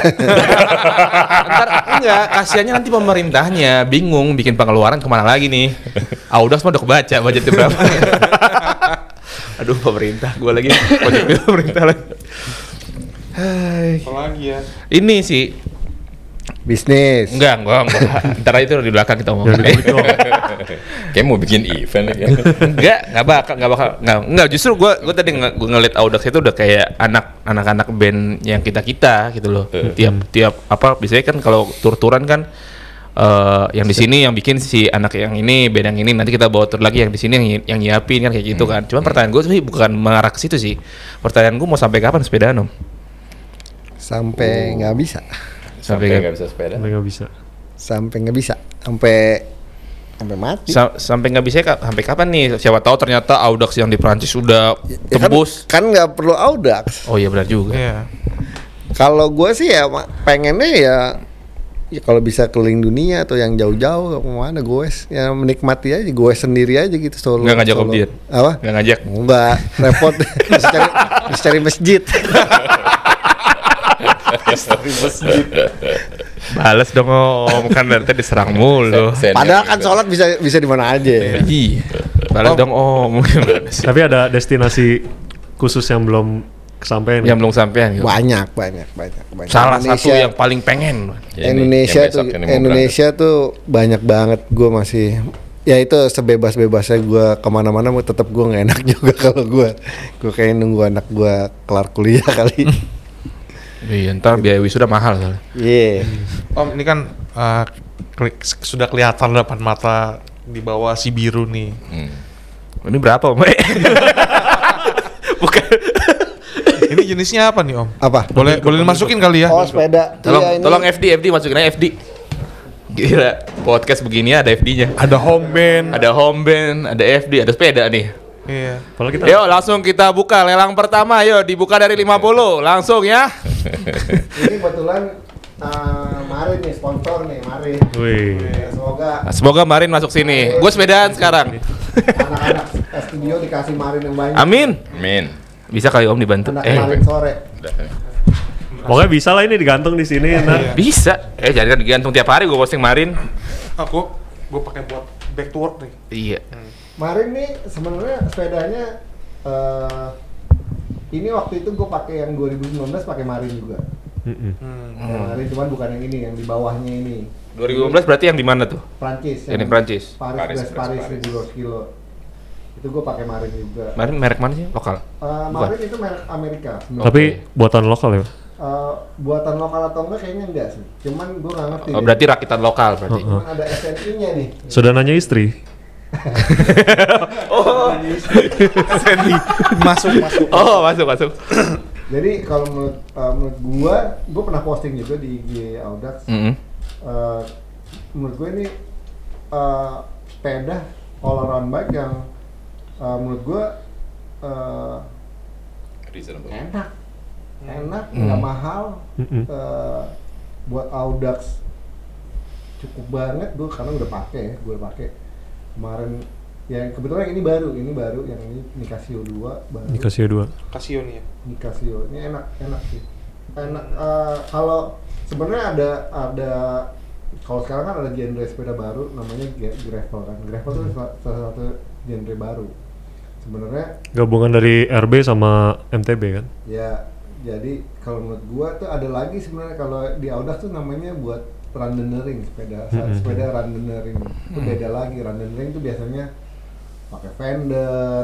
Ntar enggak, kasihannya nanti pemerintahnya bingung bikin pengeluaran ke mana lagi nih. Audax mah udah kebaca budgetnya berapa. Aduh pemerintah, gue lagi pemerintah lagi. Hai. Apalagi ya. Ini sih Bisnis. enggak, enggak, enggak. Ntar itu di belakang kita dong. Kayak mau bikin event ya. enggak, enggak bakal, enggak bakal, enggak, enggak. Justru gue, gue tadi nge, gue ngeliat Audax itu udah kayak anak, anak-anak band yang kita kita gitu loh. Tiap, tiap apa? Biasanya kan kalau tur-turan kan eh yang di sini yang bikin si anak yang ini, band yang ini. Nanti kita bawa tur lagi yang di sini yang yang nyiapin kan kayak gitu kan. Cuman pertanyaan gue sih bukan mengarah ke situ sih. Pertanyaan gue mau sampai kapan sepedaan om? Sampai nggak bisa. Sampai Sampai nggak bisa sepeda. Sampai nggak bisa. Sampai nggak bisa. Sampai sampai mati. Sa- sampai nggak bisa ka- sampai kapan nih? Siapa tahu ternyata Audax yang di Prancis sudah Ya kan- tembus. Kan nggak perlu Audax. Oh iya benar juga. Iya. Kalau gue sih ya pengennya ya ya kalau bisa keliling dunia atau yang jauh-jauh ke mana gue ya menikmati aja gue sendiri aja gitu solo Nggak ngajak solo. Dian? apa Nggak ngajak. enggak repot harus cari harus cari masjid Bales dong om, kan tadi diserang mulu. Padahal kan sholat bisa bisa di mana aja Iya. Bales dong om. Tapi ada destinasi khusus yang belum kesampaian. ya? Yang belum sampean. gitu. Banyak, banyak, banyak, banyak. Salah satu yang paling pengen. Ya, ini, Indonesia yang tuh Indonesia tuh banyak banget gue masih ya itu sebebas-bebasnya gue ke mana-mana mau tetap gue nggak enak juga kalau gue gue kayak nunggu anak gue kelar kuliah kali Iya, ntar biaya wisuda mahal soalnya. iya Om ini kan eh, keli- sudah kelihatan depan mata di bawah si biru nih. Hmm. Ini berapa, Om? Bukan. Ini jenisnya apa nih Om? apa Boleh boleh dimasukin kali ya? oh sepeda Tolong Iya, ini. tolong FD, FD masukin aja FD. Gila, podcast begini ada FD-nya. Ada home band. Ada home band, ada FD, ada sepeda nih. Iya. Padahal kita Yuk langsung kita buka lelang pertama yuk dibuka dari 50 langsung ya. ini kebetulan uh, Marin nih sponsor nih Marin Wih. Semoga Nah, semoga Marin masuk sini. Gue sepedaan sekarang. anak-anak studio dikasih Marin yang banyak Amin. Amin. Bisa kali Om dibantu. anak Eh, Marin sore Udah. Pokoknya bisa lah ini digantung di sini ntar. bisa. Eh jangan digantung tiap hari gue posting Marin. Aku gue pakai buat back to work nih. Iya. Marin nih sebenarnya sepedanya eh ini waktu itu gue pakai yang 2019 pakai Marin juga. Mm-mm. Pakai Marin cuman bukan yang ini, yang di bawahnya ini. 2015 berarti yang di mana tuh? Prancis. Ini yang Prancis. Paris, Paris, Paris, Paris, Paris, Paris. 1200 kilo. Itu gue pakai Marin juga. Marin merek mana sih? Lokal. Eh, Marin itu merek Amerika. Tapi buatan lokal ya. Eh, buatan lokal atau enggak kayaknya enggak sih. Cuman gue nggak ngerti. Oh, deh. berarti rakitan lokal berarti. Heeh. Cuman ada SNI-nya nih. Sudah nanya istri. masuk masuk. Oh, masuk masuk. Jadi kalau menurut, eh, menurut gua, gua pernah posting juga di IG Audax. Mm-mm. Eh, menurut gue ini eh, sepeda all around bike yang eh, menurut gua eh, Reasonable. enak, enak, Hmm. nggak mahal. Mm-mm. Eh, buat Audax cukup banget gua karena udah pakai ya, gue pakai kemarin yang kebetulan yang ini baru, ini baru yang ini Nicasio 2 baru. Dikasih dua. Casio nih ya. di Casio ini enak enak sih enak eh, kalau sebenarnya ada ada kalau sekarang kan ada genre sepeda baru namanya gravel kan gravel itu salah, salah satu genre baru sebenarnya Gabungan dari RB sama MTB kan. ya jadi kalau menurut gua tuh ada lagi sebenarnya kalau di Audax tuh namanya buat randonnering sepeda Mhm. sepeda randonnering itu beda lagi randonnering itu biasanya pakai fender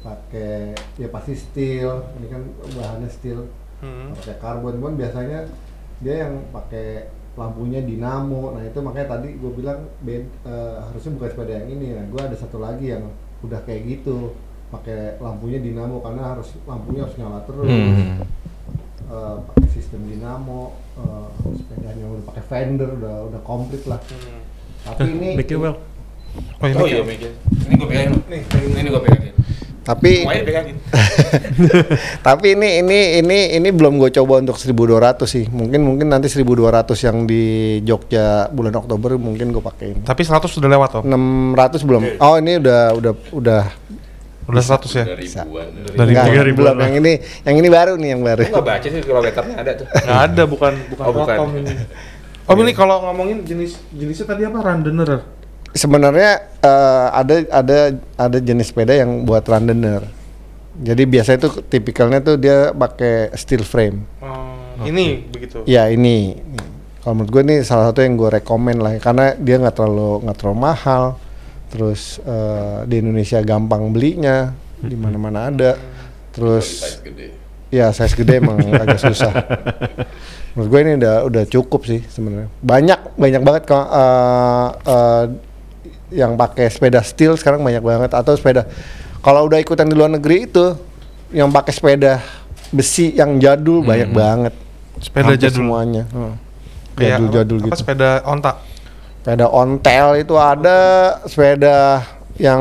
pakai ya pasti steel ini kan bahannya steel Hmm. pakai karbon cuman biasanya dia yang pakai lampunya dinamo nah itu makanya tadi gue bilang bed, eh, harusnya bukan sepeda yang ini nah gue ada satu lagi yang udah kayak gitu pakai lampunya dinamo karena harus lampunya harus nyala terus Hmm. Eh, pakai sistem dinamo eh, sepedanya udah pakai fender udah udah komplit lah tapi ini Mickey well. Oh, ini Oh iya, Mikir. Ini gue pegangin. Nih, ini gue pegangin. tapi tapi ini ini ini ini belum gue coba untuk 1200 sih mungkin mungkin nanti 1200 yang di Jogja bulan Oktober mungkin gue pakein Tapi 100 sudah lewat Om. 600 belum oh ini udah udah udah Udah 100 ya. Udah ribuan. Dari Enggak, tiga ribuan belum yang ini yang ini baru nih yang baru Gue nggak baca sih kilometernya ada tuh. Nggak ada bukan bukan Oh, bukan. Ini. Om ini kalau ngomongin jenis jenisnya tadi apa? Randoner. sebenarnya eh, ada ada ada jenis sepeda yang buat runner jadi biasanya tuh tipikalnya tuh dia pakai steel frame Oh, Ini begitu. ya ini kalau menurut gue ini salah satu yang gue rekomen lah karena dia nggak terlalu nggak terlalu mahal terus eh, di Indonesia gampang belinya di mana-mana ada. Terus Size gede. ya size gede emang agak susah. Menurut gue ini udah udah cukup sih sebenarnya. Banyak banyak banget kok eh, eh, yang pakai sepeda steel sekarang banyak banget. Atau sepeda kalau udah ikutan di luar negeri itu yang pakai sepeda besi yang jadul banyak banget. Sepeda Hampir jadul. semuanya. Hmm. Kayak jadul apa- jadul apa gitu. sepeda onta. Sepeda ontel itu ada sepeda yang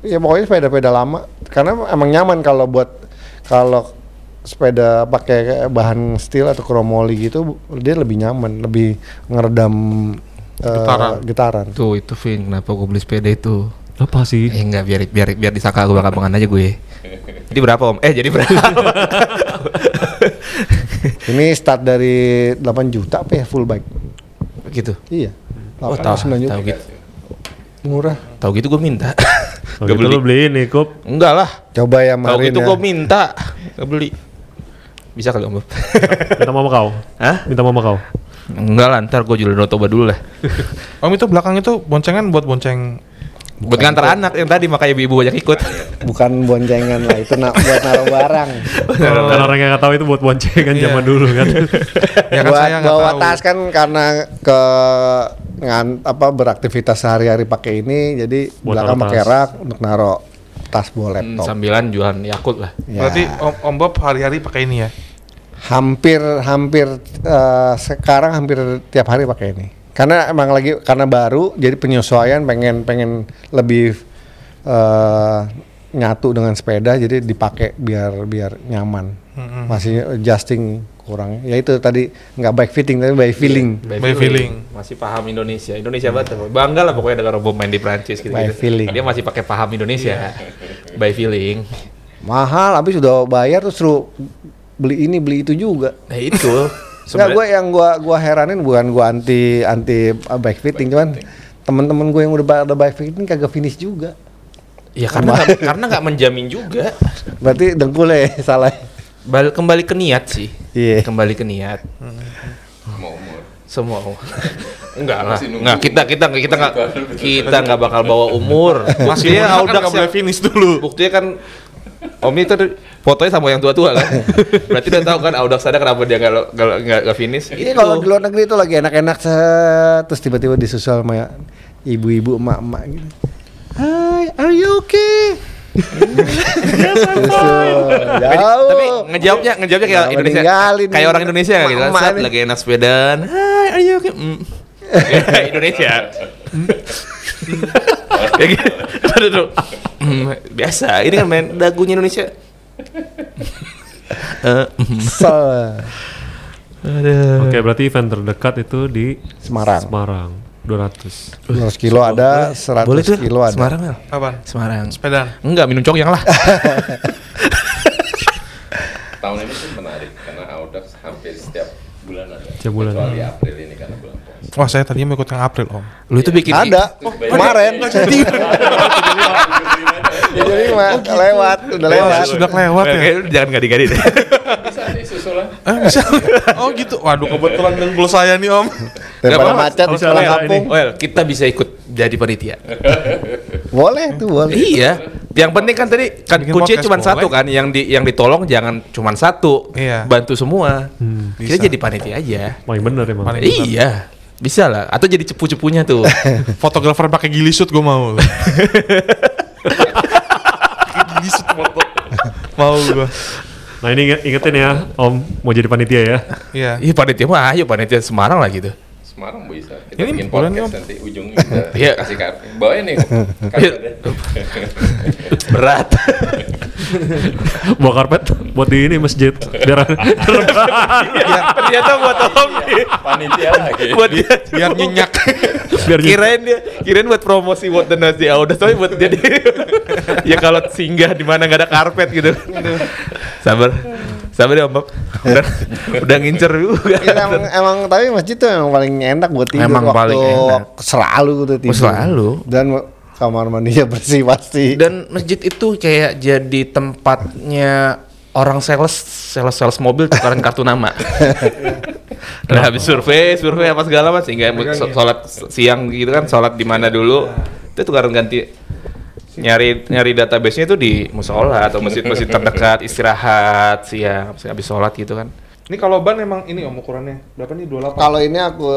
ya pokoknya sepeda-sepeda lama karena emang nyaman kalau buat kalau sepeda pakai bahan steel atau kromoli gitu dia lebih nyaman lebih ngeredam eh, Getaran. getaran Tuh itu Vin, kenapa gue beli sepeda itu? Apa sih? Eh enggak biar biar biar disangka gue bakal aja gue. Jadi berapa om? Eh jadi berapa? ini start dari 8 juta apa ya full bike gitu. iya Oh 8 tahu 9 juta tahu gitu. murah Tahu gitu gue minta. Gak gitu beli. beli ini kup. Enggak lah. Coba yang Kalau kemarin gitu ya. gue minta, gak beli. Bisa kali om? Bob? Minta mama kau. Hah? Minta mama kau. Enggak lah, ntar gue jual Toba dulu lah. Om itu belakang itu boncengan buat bonceng Buat ngantar anak yang tadi makanya ibu banyak ikut. Bukan boncengan lah, itu na- buat naruh barang. Kan orang yang nggak tahu itu buat boncengan Iya. zaman dulu kan. ya kan buat saya bawa tahu. tas kan karena ke ngan, apa beraktivitas sehari-hari pakai ini, jadi Buat belakang pakai rak untuk naruh tas bawa Hmm, laptop. sambilan jualan Yakult lah. Ya. Berarti Om, Om Bob hari-hari pakai ini ya? hampir hampir eh, sekarang hampir tiap hari pakai ini karena emang lagi karena baru jadi penyesuaian pengen pengen lebih eh, nyatu dengan sepeda jadi dipakai biar biar nyaman masih adjusting kurang ya itu tadi nggak bike fitting tapi by feeling By feeling. Masih paham Indonesia. Indonesia banget. Bangga lah pokoknya dengan Robo main di Prancis gitu. By feeling. Dia masih pakai paham Indonesia. By feeling. mahal habis sudah bayar terus suruh beli ini beli itu juga Nah itu. Enggak, gue yang gua gua heranin bukan gua anti anti uh, bike fitting cuman teman-teman gue yang udah ada bike fitting kagak finish juga. Ya karena nggak- karena nggak menjamin juga. Berarti dengkul ya salah. Bal kembali ke niat sih. Iya. Kembali ke niat. Mau umur. Semua. Enggak lah. Masih nunggu. Enggak kita kita kita nggak kita nggak bakal bawa umur. Masih Buktinya muda kan nggak boleh finish dulu. Buktinya kan Om itu fotonya sama yang tua-tua kan. Berarti udah tahu kan Audax ada kenapa dia nggak lo- nggak finish. Ini kalau di luar negeri itu lagi enak-enak terus tiba-tiba disusul sama ibu-ibu emak-emak gitu. Hai, are you okay? Susul, Jauh. Tapi ngejawabnya ngejawabnya kayak Indonesia. Kayak orang Indonesia gitu kan. Lagi enak sepedaan. Hai, are you okay? Mm. Indonesia. Kayak gitu. Aduh, aduh. Mm, Biasa. Ini kan main dagunya Indonesia. Eh, mm. Kesel. Aduh. Oke, berarti event terdekat itu di Semarang. Semarang 200. 200 kilo ada, 100 Boleh tuh kilo ada. Semarang Mel? Apaan? Semarang. Sepedaan. Enggak minum cok yang lah. Tahun ini tuh menarik karena Audax hampir setiap bulan ada. Setiap bulan. Kecuali April ini karena bulan. Wah saya tadinya mau ikut yang April Om. Lu itu bikin Ada. Kemarin. Jadi mah lewat, udah lewat. Sudah kelewat ya? Jangan gadi-gadi deh. Bisa sih susulan. Eh bisa? oh gitu. Waduh kebetulan dengkul saya nih Om. Daripada apa-apa. macet di sekolah kampung. Well, kita bisa ikut jadi panitia. Boleh tuh, boleh. iya. Yang penting kan tadi kan kuncinya podcast cuma satu kan, yang di yang ditolong jangan cuma satu. Iya. Bantu semua. Bisa. Kita jadi panitia aja. Paling bener emang. Paling- bener. Bisa lah. Atau jadi cepu-cepunya tuh. Fotografer pakai gili shoot gue mau. gili shoot foto. mau gue. Nah ini inget- ingetin ya, Om mau jadi panitia ya. Iya. Iya panitia mah ayo panitia Semarang lah gitu. Semarang bisa. Kita Ini bikin podcast Om. nanti ujungnya kita Iya. kasih kartu. Nih kartunya. Berat. Bawa karpet buat di ini masjid. Biar Ternyata buat Om nih. Panitia lagi. buat dia Biar nyenyak. biar kirain dia kirain buat promosi buat the nasi Audas tapi buat jadi ya kalau singgah di mana nggak ada karpet gitu sabar sabar ya om Bob udah, udah ngincer juga Iya, emang, emang tapi masjid tuh emang paling enak buat tidur Emang waktu paling enak. selalu tuh tidur. Oh, selalu. Dan kamar mandinya bersih pasti. dan masjid itu kayak jadi tempatnya orang sales sales sales mobil tukaran kartu nama Nah, habis survei, survei apa segala mas, sehingga sholat siang gitu kan, sholat di mana dulu, itu tukaran ganti nyari nyari database-nya itu di musola atau masjid-masjid terdekat, istirahat siang, habis sholat gitu kan. Ini kalau ban emang ini Om ukurannya berapa nih 28? Kalau ini aku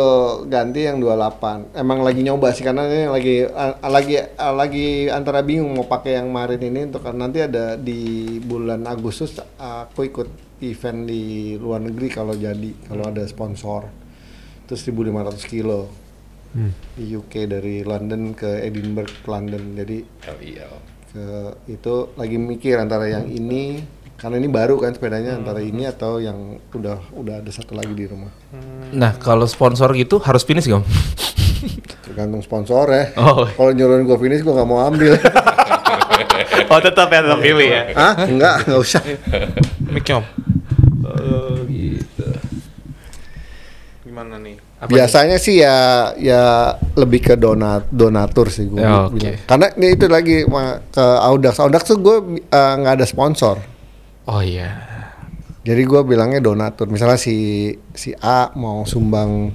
ganti yang 28. Emang lagi nyoba sih karena ini lagi a- lagi a- lagi antara bingung mau pakai yang kemarin ini untuk nanti ada di bulan Agustus aku ikut event di luar negeri kalau jadi kalau ada sponsor. Terus 1500 kilo. Di UK dari London ke Edinburgh ke London. Jadi LIL. ke itu lagi mikir antara yang ini karena ini baru kan sepedanya antara ini atau yang udah udah ada satu lagi di rumah. Nah kalau sponsor gitu harus finish gak? Tergantung sponsor ya. Oh. Kalau nyuruhin gue finish gue nggak mau ambil. oh tetap ya tetap pilih ya. Hah? Enggak, nggak usah. Mic Gitu. Gimana nih? Biasanya sih ya ya lebih ke donat donatur sih gue Ya, oke. Karena ini itu lagi ma- ke Audax. Audax tuh gue eh, nggak ada sponsor. Oh iya. Jadi gue bilangnya donatur. Misalnya si si A mau sumbang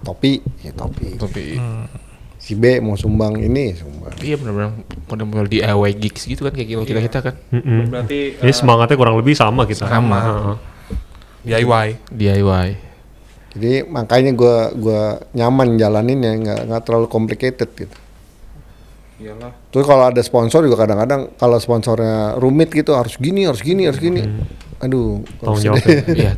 topi, ya topi. Tapi Si B mau sumbang ini, sumbang. iya benar-benar model-model DIY gigs gitu kan kayak kita kita, kita kan. Mm-mm. Berarti Ini semangatnya kurang lebih sama kita. Sama. Heeh. DIY. DIY. Jadi makanya gue gua nyaman jalanin ya nggak nggak terlalu complicated gitu. Iyalah. Terus kalau ada sponsor juga kadang-kadang kalau sponsornya rumit gitu harus gini harus gini harus gini. Aduh, Tanggung jawab deh. Iya.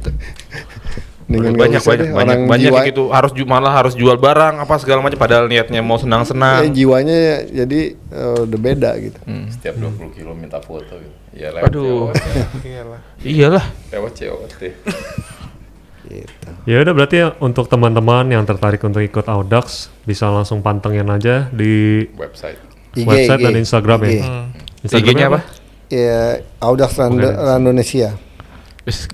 nggak banyak banyak deh, banyak orang banyak jiwa- gitu harus malah harus jual barang apa segala macam padahal niatnya mau ya, senang-senang. jiwanya jadi eh, udah beda gitu. Setiap 20 kilo minta foto gitu. Ya Aduh. Iyalah. Iyalah. Lewat COT. Gitu. Ya udah berarti ya, untuk teman-teman yang tertarik untuk ikut Audax bisa langsung pantengin aja di Website. IG, website IG, dan Instagram ya. IG. Instagramnya IG-nya apa? Ya Audax Rando, Indonesia.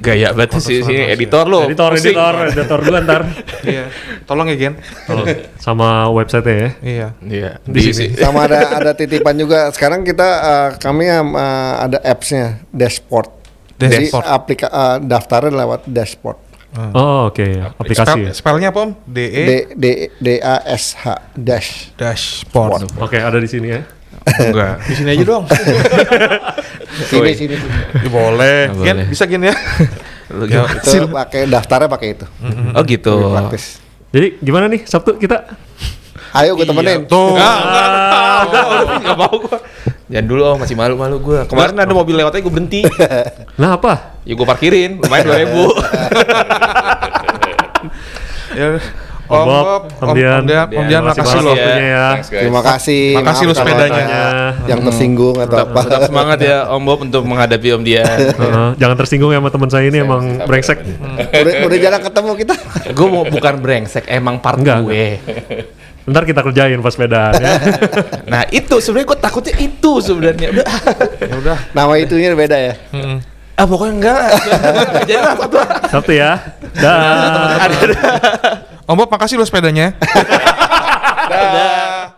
Gaya banget sih si editor lo. Editor, Pusing. editor, editor dulu ntar. Iya. Tolong ya Gen. Tolong. Sama website ya. Iya. Iya. Di Di, sini. sini. Sama ada ada titipan juga. Sekarang kita eh, kami eh, ada apps-nya Dashboard. Jadi Dashboard. aplika eh, daftarnya lewat Dashboard. Oh oke, aplikasi. ya. Spell, spellnya apa Om? D E D D D A S H dash. dashboard. Oke, ada di sini ya. Enggak. Di sini aja dong. Sini sini. sini. Ya, boleh. Boleh. Gen, bisa Gen ya. Lu Ya? Itu pakai daftarnya pakai itu. Oh gitu. Lebih praktis. Jadi gimana nih Sabtu kita? Ayo gue temenin. Tuh. Enggak, enggak, enggak, udah, udah, enggak mau gua. Jangan dulu oh, masih malu-malu gua. Kemarin ada mobil lewat aja gua berhenti. Nah apa? Ya gua parkirin, lumayan 2000. Ya. Om Om Bob, Om Om Dian. Om Dian, Om Dian Makasih ya. waktunya ya. Terima kasih. Makasih lu sepedanya. Yang tersinggung atau tetap, apa. tetap semangat ya Om Bob untuk menghadapi Om Dian. Heeh, jangan tersinggung ya sama teman saya ini emang brengsek. udah, udah jarang ketemu kita. gue mau bukan brengsek, emang part Enggak, gue. Ntar kita kerjain pas sepedaan ya. Nah itu sebenarnya gue takutnya itu sebenarnya. Udah, Ya udah. Nama itunya beda ya. Mm-mm. ah pokoknya enggak. Jadi lah satu. Sabtu ya. Dah. Ada. Om Bob makasih loh sepedanya. Dah.